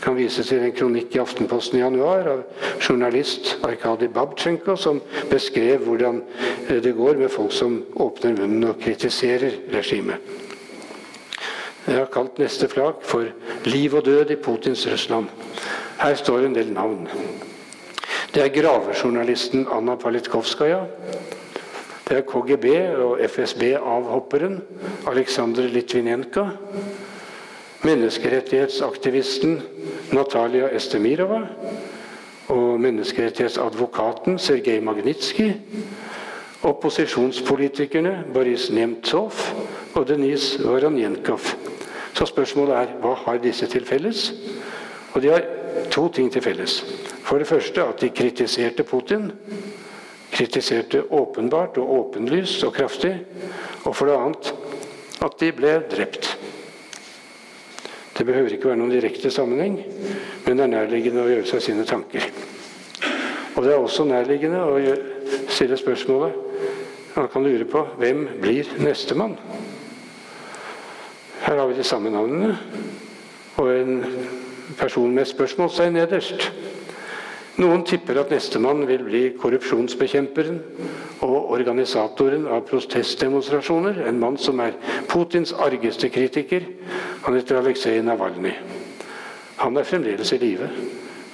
Speaker 3: kan vise til en kronikk i Aftenposten i januar av journalist Arkadij Babchenko, som beskrev hvordan eh, det går med folk som åpner munnen og kritiserer regimet. Jeg har kalt neste flak for 'Liv og død i Putins Russland'. Her står en del navn. Det er gravejournalisten Anna Palitkovskaja. Det er KGB- og FSB-avhopperen Aleksandr Litvinenko menneskerettighetsaktivisten Natalia Estemirova og menneskerettighetsadvokaten Sergej Magnitskij, opposisjonspolitikerne Boris Nemtsov og Denis Varanjenkov. Så spørsmålet er hva har disse til felles? Og de har to ting til felles. For det første at de kritiserte Putin. Kritiserte åpenbart og åpenlyst og kraftig. Og for det annet at de ble drept. Det behøver ikke være noen direkte sammenheng, men det er nærliggende å gjøre seg sine tanker. Og det er også nærliggende å stille spørsmålet Man kan lure på hvem blir nestemann? Her har vi de samme navnene og en person med spørsmålstegn nederst. Noen tipper at nestemann vil bli korrupsjonsbekjemperen og organisatoren av protestdemonstrasjoner. En mann som er Putins argeste kritiker. Han heter Aleksej Navalnyj. Han er fremdeles i live.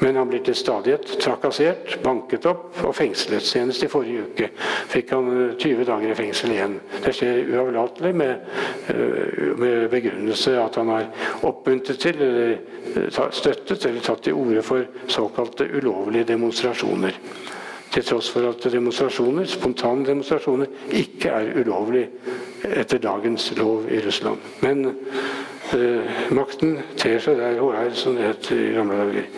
Speaker 3: Men han blir til stadighet trakassert, banket opp og fengslet. Senest i forrige uke fikk han 20 eh, dager i fengsel igjen. Det skjer uavlatelig med, eh, med begrunnelse at han har oppmuntret til, eller eh, støttet eller tatt til orde for såkalte ulovlige demonstrasjoner. Til tross for at demonstrasjoner, spontane demonstrasjoner ikke er ulovlig etter dagens lov i Russland. Men eh, makten ter seg der hun er, som det het i gamle dager.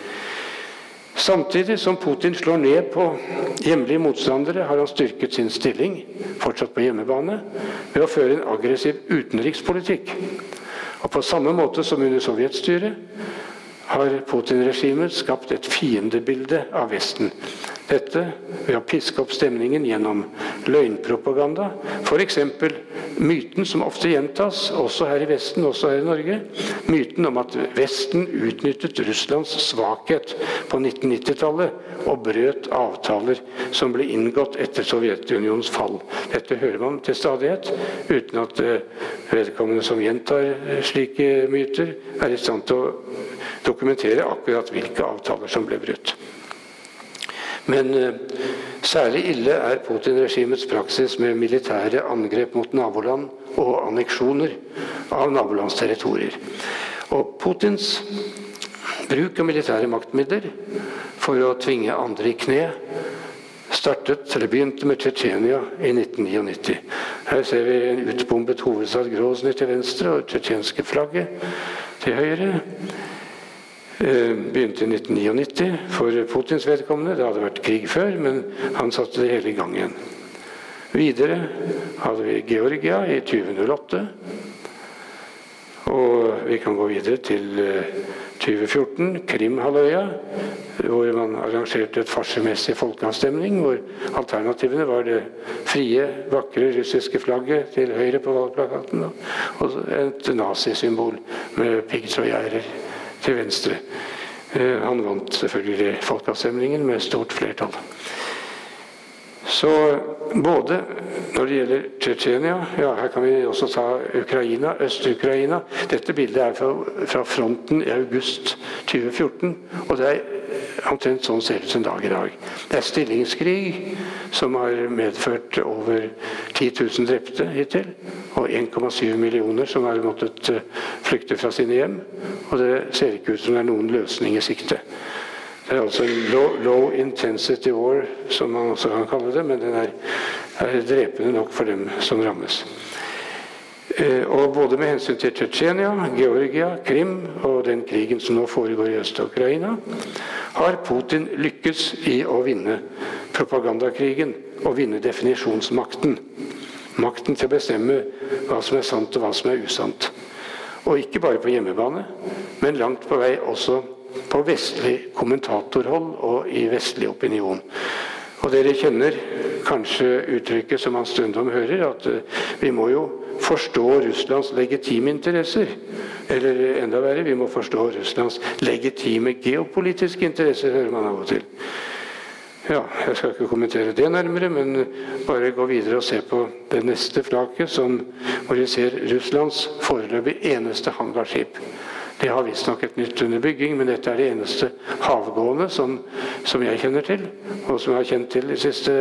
Speaker 3: Samtidig som Putin slår ned på hjemlige motstandere, har han styrket sin stilling, fortsatt på hjemmebane, ved å føre en aggressiv utenrikspolitikk. Og På samme måte som under sovjetstyret har Putin-regimet skapt et fiendebilde av Vesten. Dette ved å piske opp stemningen gjennom løgnpropaganda. F.eks. myten som ofte gjentas, også her i Vesten, også her i Norge. Myten om at Vesten utnyttet Russlands svakhet på 1990-tallet og brøt avtaler som ble inngått etter Sovjetunionens fall. Dette hører man til stadighet, uten at eh, vedkommende som gjentar slike myter, er i stand til å dokumentere akkurat hvilke avtaler som ble brutt. Men eh, særlig ille er Putin-regimets praksis med militære angrep mot naboland og anneksjoner av nabolands territorier. Og Putins bruk av militære maktmidler for å tvinge andre i kne startet, eller begynte med Tsjetsjenia i 1999. Her ser vi en utbombet hovedstad Grozny til venstre og tsjetsjenske flagget til høyre. Eh, begynte i 1999 for Putins vedkommende. Det hadde vært krig før, men han satte det hele i gang igjen. Videre hadde vi Georgia i 2008. Og vi kan gå videre til 2014, Krimhalvøya, hvor man arrangerte et farsemessig folkeavstemning, hvor alternativene var det frie, vakre russiske flagget til høyre på valgplakaten og et nazisymbol med piggtrådgjerder til venstre. Han vant selvfølgelig folkeavstemningen med stort flertall. Så både når det gjelder Tsjetsjenia ja, Her kan vi også ta Ukraina, Øst-Ukraina. Dette bildet er fra, fra, fronten i august 2014. Og det er omtrent sånn ser ut som dag i dag. Det er stillingskrig som har medført over 10 000 drepte hittil. Og 1,7 millioner som har måttet eh, flykte fra sine hjem. Og det ser ikke ut som det er noen løsning i sikte. Det er altså en low, low, intensity war, som man også kan kalle det, men den er, er drepende nok for dem som rammes. Eh, og både med hensyn til Tsjetsjenia, Georgia, Krim og den krigen som nå foregår i Øst-Ukraina, har Putin lykkes i å vinne propagandakrigen og vinne definisjonsmakten. Makten til å bestemme hva som er sant og hva som er usant. Og ikke bare på hjemmebane, men langt på vei også på vestlig kommentatorhold og i vestlig opinion. Og dere kjenner kanskje uttrykket som man stundom hører, at eh, vi må jo forstå Russlands legitime interesser. Eller enda verre, vi må forstå Russlands legitime geopolitiske interesser, hører man av og til. Ja, Jeg skal ikke kommentere det nærmere, men bare gå videre og se på det neste flaket, som, hvor vi ser Russlands foreløpig eneste hangarskip. Det har visstnok et nytt under bygging, men dette er det eneste havgående som, som, jeg kjenner til, og som jeg har kjent til de siste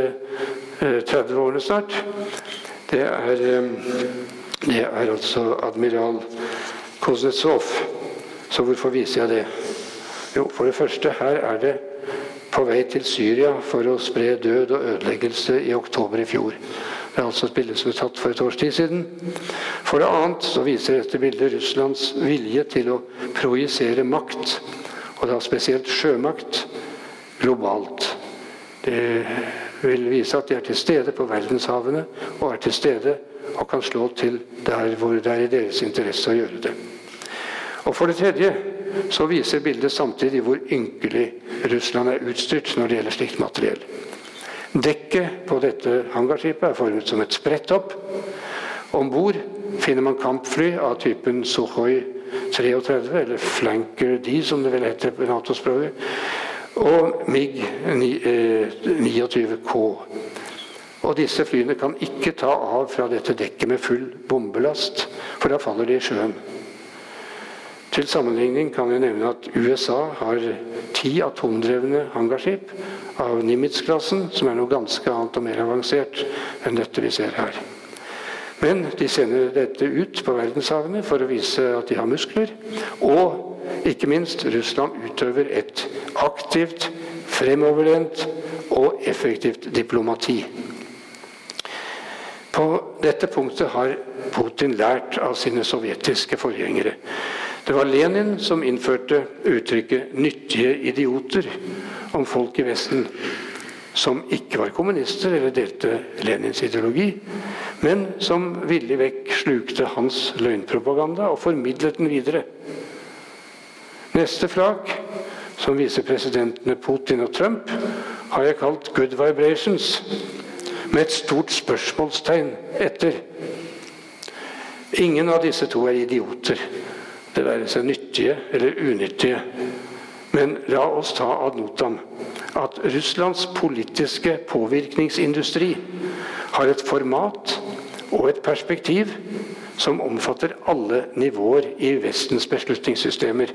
Speaker 3: eh, 30 årene snart. Det er, eh, det er altså admiral Kuznetsov. Så hvorfor viser jeg det? Jo, for det første, her er det på vei til Syria for å spre død og ødeleggelse i oktober i fjor. Er altså et bilde som er tatt for et års tid siden. For det annet så viser dette bildet Russlands vilje til å projisere makt, og da spesielt sjømakt, globalt. Det vil vise at de er til stede på verdenshavene, og er til stede og kan slå til der hvor det er i deres interesse å gjøre det. Og For det tredje så viser bildet samtidig hvor ynkelig Russland er utstyrt når det gjelder slikt materiell. Dekket på dette hangarskipet er formet som et spretthopp. Om bord finner man kampfly av typen Sukhoi 33, eller Flanker D, som det vel heter på Nato-språket, og MiG 29K. Og disse flyene kan ikke ta av fra dette dekket med full bombelast, for da faller de i sjøen. Til sammenligning kan vi nevne at USA har ti atomdrevne hangarskip av Nimitz-klassen, som er noe ganske annet og mer avansert enn dette vi ser her. Men de sender dette ut på verdenshavene for å vise at de har muskler. Og ikke minst, Russland utøver et aktivt, fremoverlent og effektivt diplomati. På dette punktet har Putin lært av sine sovjetiske forgjengere. Det var Lenin som innførte uttrykket 'nyttige idioter' om folk i Vesten som ikke var kommunister eller delte Lenins ideologi, men som villig vekk slukte hans løgnpropaganda og formidlet den videre. Neste flak, som viser presidentene Putin og Trump, har jeg kalt 'Good Vibrations', med et stort spørsmålstegn etter. Ingen av disse to er idioter det være seg nyttige eller unyttige. Men la oss ta ad notam at Russlands politiske påvirkningsindustri har et format og et perspektiv som omfatter alle nivåer i Vestens beslutningssystemer.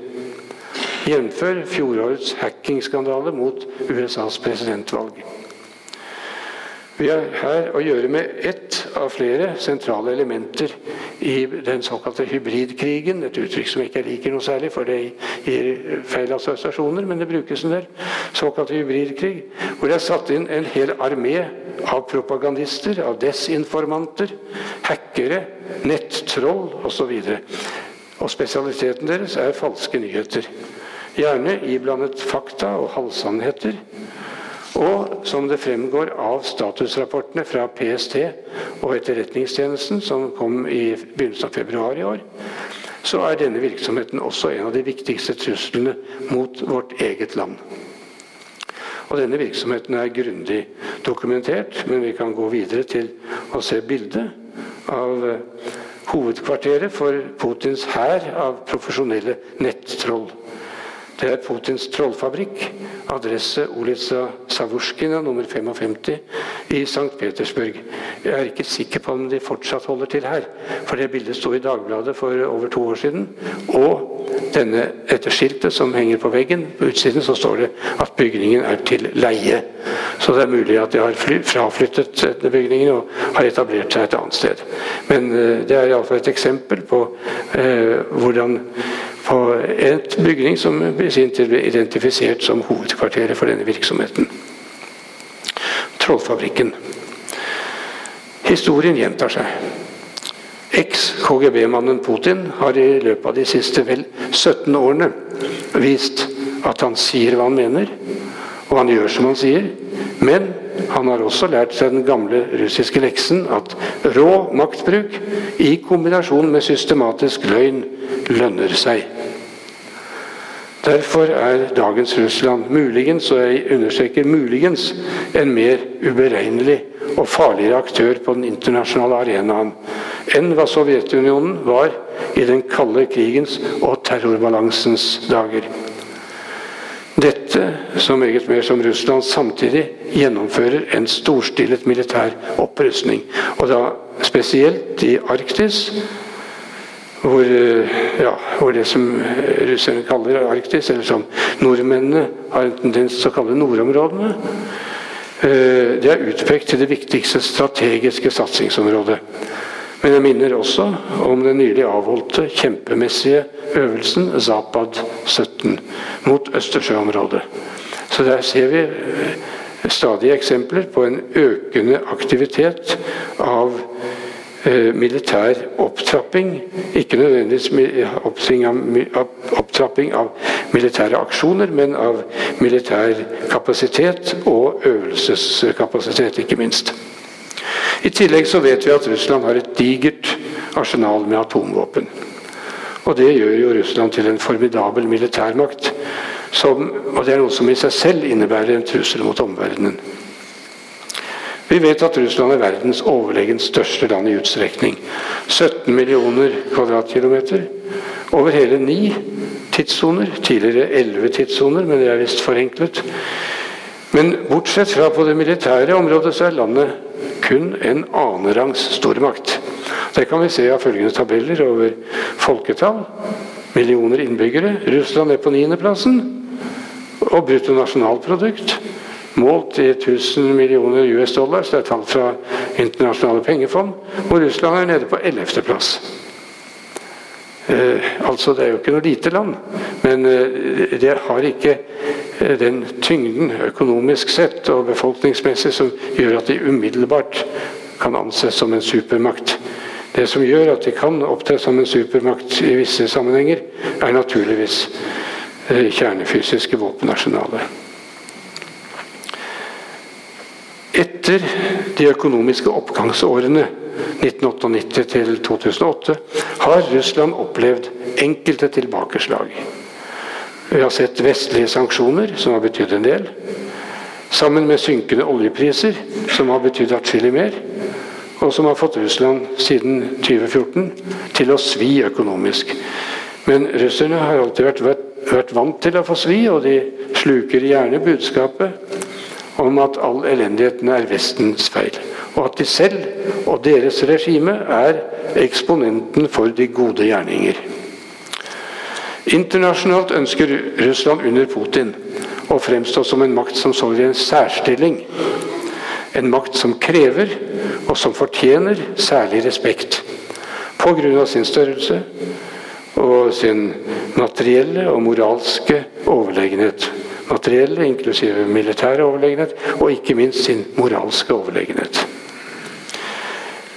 Speaker 3: Jf. fjorårets hackingskandale mot USAs presidentvalg. Vi har her å gjøre med ett av flere sentrale elementer i den såkalte hybridkrigen. Et uttrykk som jeg ikke liker noe særlig, for det gir feil assosiasjoner, men det brukes en del. Såkalt hybridkrig, hvor det er satt inn en hel armé av propagandister, av desinformanter, hackere, nettroll osv. Og, og spesialiteten deres er falske nyheter. Gjerne iblandet fakta og halvsannheter og som det fremgår av statusrapportene fra PST og Etterretningstjenesten, som kom i begynnelsen av februar i år, så er denne virksomheten også en av de viktigste truslene mot vårt eget land. Og Denne virksomheten er grundig dokumentert, men vi kan gå videre til å se bildet av eh, hovedkvarteret for Putins hær av profesjonelle nettroll. Det er Putins trollfabrikk. Adresse Olitsa Savusjkina nummer 55 i St. Petersburg. Jeg er ikke sikker på om de fortsatt holder til her, for det bildet sto i Dagbladet for over to år siden. Og denne, etterskiltet som henger på veggen, på utsiden, så står det at bygningen er til leie. Så det er mulig at de har fraflyttet denne bygningen og har etablert seg et annet sted. Men uh, det er iallfall et eksempel på eh, hvordan på et bygning som i sin tid ble identifisert som hovedkvarteret for denne virksomheten. Trollfabrikken. Historien gjentar seg. Eks-KGB-mannen Putin har i løpet av de siste vel 17 årene vist at han sier hva han mener, og han gjør som han sier. Men han har også lært seg den gamle russiske leksen at rå maktbruk i kombinasjon med systematisk løgn lønner seg. Derfor er dagens Russland muligens, og jeg understreker muligens, en mer uberegnelig og farligere aktør på den internasjonale arenaen enn hva Sovjetunionen var i den kalde krigens og terrorbalansens dager. Dette så meget mer som Russland samtidig gjennomfører en storstilet militær opprustning. Og da spesielt i Arktis, hvor, eh, ja, hvor, det som russerne kaller Arktis, eller som nordmennene har en tendens til å kalle nordområdene, eh, det er utpekt til det viktigste strategiske satsingsområdet. Men jeg minner også om den nylig avholdte kjempemessige øvelsen Zapad 17 mot Østersjøområdet. Så der ser vi stadige eksempler på en økende aktivitet av Eh, militær opptrapping. Ikke nødvendigvis opptrapping av militære aksjoner, men av militær kapasitet og øvelseskapasitet, ikke minst. I tillegg så vet vi at Russland har et digert arsenal med atomvåpen. Og det gjør jo Russland til en formidabel militærmakt. Som, og det er noe som i seg selv innebærer en trussel mot omverdenen. Vi vet at Russland er verdens overlegent største land i utstrekning. 17 millioner kvadratkilometer. Over hele ni tidssoner. Tidligere elleve tidssoner, men det er visst forenklet. Men bortsett fra på det militære området, så er landet kun en annenrangs stormakt. Det kan vi se av følgende tabeller over folketall. Millioner innbyggere. Russland er på niendeplassen. Og bruttonasjonalprodukt målt i 1000 millioner US dollar, så det er tall fra internasjonale pengefond, hvor Russland er nede på 11.-plass. Eh, altså, det er jo ikke noe lite land, men eh, det har ikke eh, den tyngden økonomisk sett og befolkningsmessig som gjør at de umiddelbart kan anses som en supermakt. Det som gjør at de kan opptre som en supermakt i visse sammenhenger, er naturligvis eh, kjernefysiske våpenarsenalet. Etter de økonomiske oppgangsårene 1998 til 2008 har Russland opplevd enkelte tilbakeslag. Vi har sett vestlige sanksjoner, som har betydd en del. Sammen med synkende oljepriser, som har betydd atskillig mer. Og som har fått Russland siden 2014 til å svi økonomisk. Men russerne har alltid vært, vært, vært vant til å få svi, og de sluker gjerne budskapet om at all elendigheten er Vestens feil. Og at de selv og deres regime er eksponenten for de gode gjerninger. Internasjonalt ønsker Russland under Putin å fremstå som en makt som står i en særstilling. En makt som krever, og som fortjener, særlig respekt. Pga. sin størrelse og sin materielle og moralske overlegenhet materielle, inklusive militære overlegenhet, og ikke minst sin moralske overlegenhet.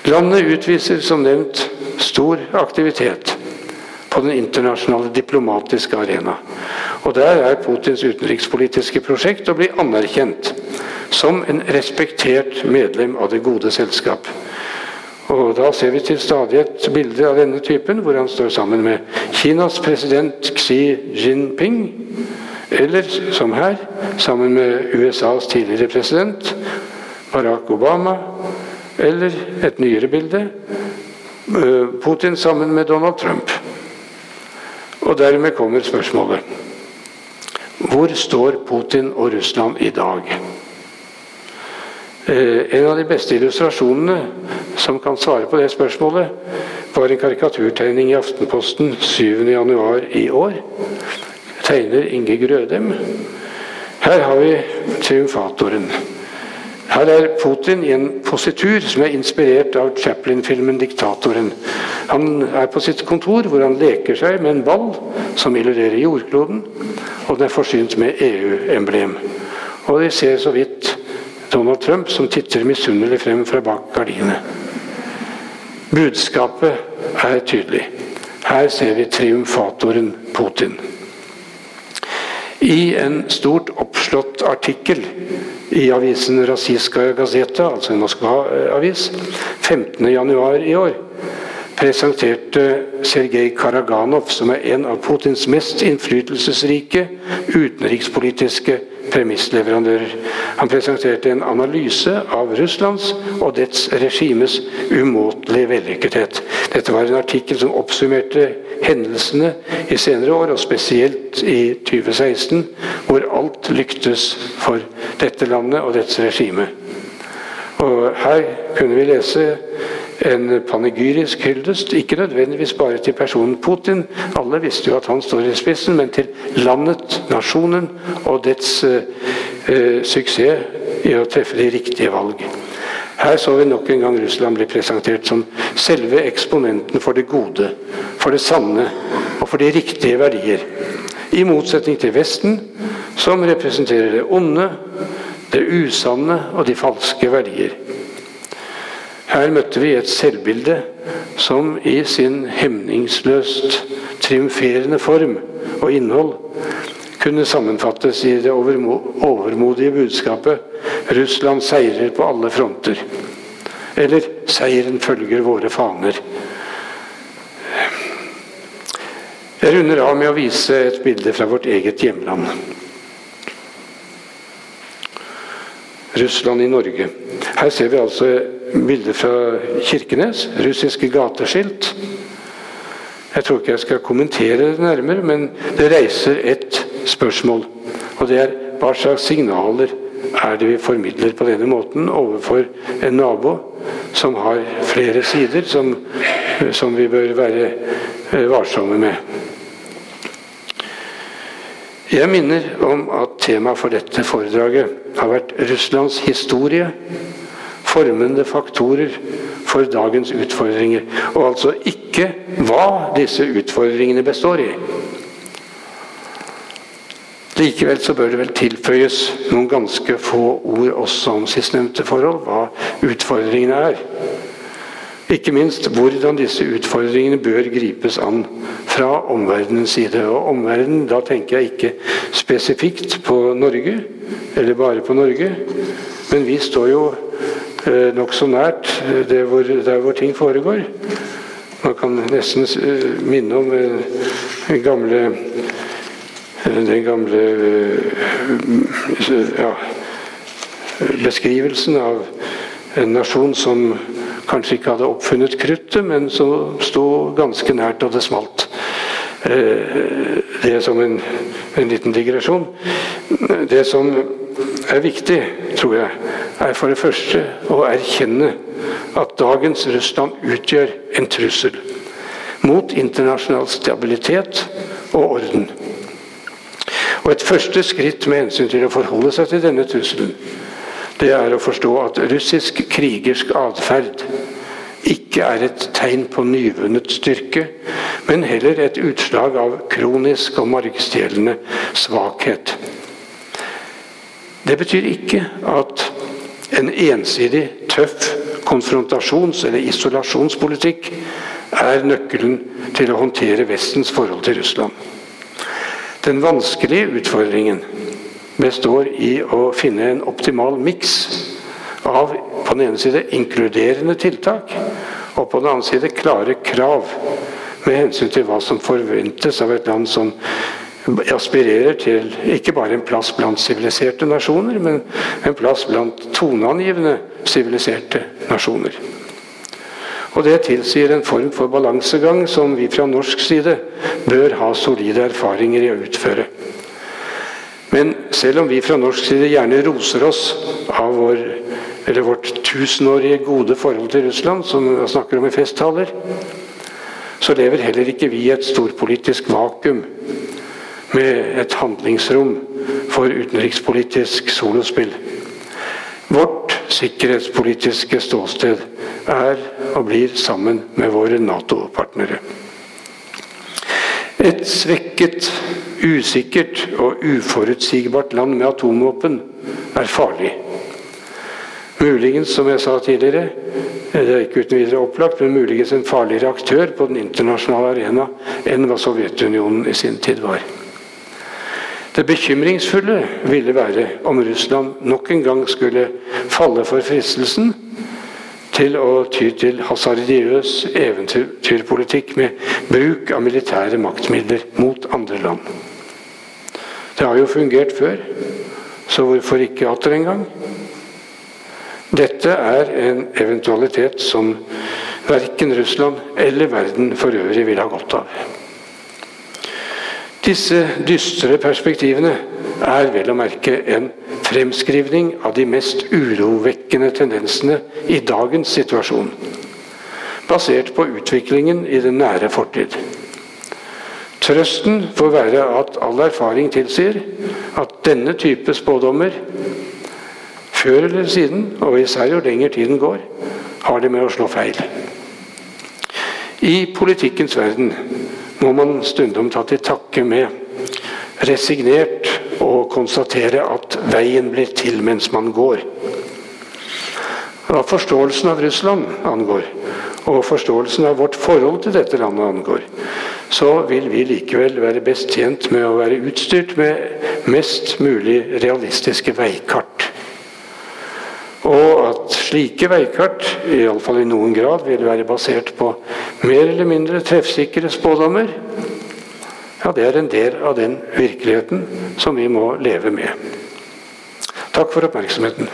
Speaker 3: Landet utviser som nevnt stor aktivitet på den internasjonale diplomatiske arena. Og Der er Putins utenrikspolitiske prosjekt å bli anerkjent som en respektert medlem av det gode selskap. Og Da ser vi til stadighet bilder av denne typen, hvor han står sammen med Kinas president Xi Jinping, eller som her, sammen med USAs tidligere president Barack Obama, eller et nyere bilde eh, Putin sammen med Donald Trump. Og dermed kommer spørsmålet Hvor står Putin og Russland i dag? Eh, en av de beste illustrasjonene som kan svare på det spørsmålet, var en karikaturtegning i Aftenposten 7.1 i år. Tegner Inge Grødem. Her har vi triumfatoren. Her er Putin i en positur som er inspirert av Chaplin-filmen 'Diktatoren'. Han er på sitt kontor, hvor han leker seg med en ball som illustrerer jordkloden, og den er forsynt med EU-emblem. Og vi ser så vidt Donald Trump som titter misunnelig frem fra bak gardinene. Budskapet er tydelig. Her ser vi triumfatoren Putin. I en stort oppslått artikkel i avisen Rasiskaja Gazeta, altså en Moskva-avis, 15.1 i år, presenterte Sergej Karaganov, som er en av Putins mest innflytelsesrike utenrikspolitiske premissleverandører. Han presenterte en analyse av Russlands og dets regimes umåtelige vellykkethet. Dette var en artikkel som oppsummerte hendelsene i senere år, og spesielt i 2016, hvor alt lyktes for dette landet og dets regime. Og Her kunne vi lese en panegyrisk hyldest, ikke nødvendigvis bare til personen Putin. Alle visste jo at han står i spissen, men til landet, nasjonen og dets eh, eh, suksess i å treffe de riktige valg. Her så vi nok en gang Russland bli presentert som selve eksponenten for det gode, for det sanne og for de riktige verdier. I motsetning til Vesten, som representerer det onde, det usanne og de falske verdier. Her møtte vi et selvbilde som i sin hemningsløst triumferende form og innhold kunne sammenfattes i det overmodige budskapet 'Russland seirer på alle fronter'. Eller 'Seieren følger våre faner'. Jeg runder av med å vise et bilde fra vårt eget hjemland. Russland i Norge. Her ser vi altså bilder fra Kirkenes. Russiske gateskilt. Jeg tror ikke jeg skal kommentere det nærmere, men det reiser ett spørsmål. Og det er hva slags signaler er det vi formidler på denne måten overfor en nabo som har flere sider som, som vi bør være eh, varsomme med. Jeg minner om at temaet for dette foredraget har vært Russlands historie, formende faktorer for dagens utfordringer, og altså ikke hva disse utfordringene består i. Likevel så bør det vel tilføyes noen ganske få ord også om sistnevnte forhold, hva utfordringene er. Ikke minst hvordan disse utfordringene bør gripes an fra omverdenens side. Og omverdenen, da tenker jeg ikke spesifikt på Norge, eller bare på Norge. Men vi står jo nokså nært det der hvor, der hvor ting foregår. Man kan nesten eh, minne om den gamle den gamle ja, beskrivelsen av en nasjon som kanskje ikke hadde oppfunnet kruttet, men som sto ganske nært da det smalt. Det er som en, en liten digresjon. Det som er viktig, tror jeg, er for det første å erkjenne at dagens Russland utgjør en trussel mot internasjonal stabilitet og orden. Og Et første skritt med hensyn til å forholde seg til denne trusselen, det er å forstå at russisk krigersk atferd ikke er et tegn på nyvunnet styrke, men heller et utslag av kronisk og margstjelende svakhet. Det betyr ikke at en ensidig, tøff konfrontasjons- eller isolasjonspolitikk er nøkkelen til å håndtere Vestens forhold til Russland. Den vanskelige utfordringen består i å finne en optimal miks av på den ene side inkluderende tiltak og på den annen side klare krav med hensyn til hva som forventes av et land som aspirerer til ikke bare en plass blant siviliserte nasjoner, men en plass blant toneangivende siviliserte nasjoner. Og Det tilsier en form for balansegang som vi fra norsk side bør ha solide erfaringer i å utføre. Men selv om vi fra norsk side gjerne roser oss av vår, vårt tusenårige gode forhold til Russland, som vi snakker om i festtaler, så lever heller ikke vi i et storpolitisk vakuum med et handlingsrom for utenrikspolitisk solospill. Vårt sikkerhetspolitiske ståsted er og blir sammen med våre Nato-partnere. Et svekket, usikkert og uforutsigbart land med atomvåpen er farlig. Muligens, som jeg sa tidligere, det er ikke uten videre opplagt, men muligens en farligere aktør på den internasjonale arena enn hva Sovjetunionen i sin tid var. Det bekymringsfulle ville være om Russland nok en gang skulle falle for fristelsen til å ty til hasardiøs eventyrpolitikk med bruk av militære maktmidler mot andre land. Det har jo fungert før, så hvorfor ikke atter en gang? Dette er en eventualitet som verken Russland eller verden for øvrig vil ha godt av. Disse dystre perspektivene er vel å merke en fremskrivning av de mest urovekkende tendensene i dagens situasjon, basert på utviklingen i den nære fortid. Trøsten får være at all erfaring tilsier at denne type spådommer før eller siden, og især jo lenger tiden går, har det med å slå feil. I politikkens verden må man stundom ta til takke med resignert og konstatere at veien blir til mens man går. Hva forståelsen av Russland angår, og forståelsen av vårt forhold til dette landet angår, så vil vi likevel være best tjent med å være utstyrt med mest mulig realistiske veikart. Og at slike veikart, iallfall i noen grad, vil være basert på mer eller mindre treffsikre spådommer, ja, det er en del av den virkeligheten som vi må leve med. Takk for oppmerksomheten.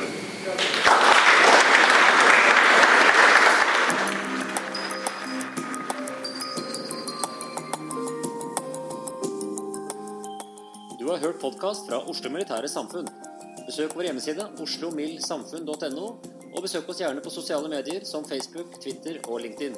Speaker 1: Du har hørt podkast fra Oslo Militære Samfunn. Besøk vår hjemmeside oslomildsamfunn.no, og besøk oss gjerne på sosiale medier som Facebook, Twitter og LinkedIn.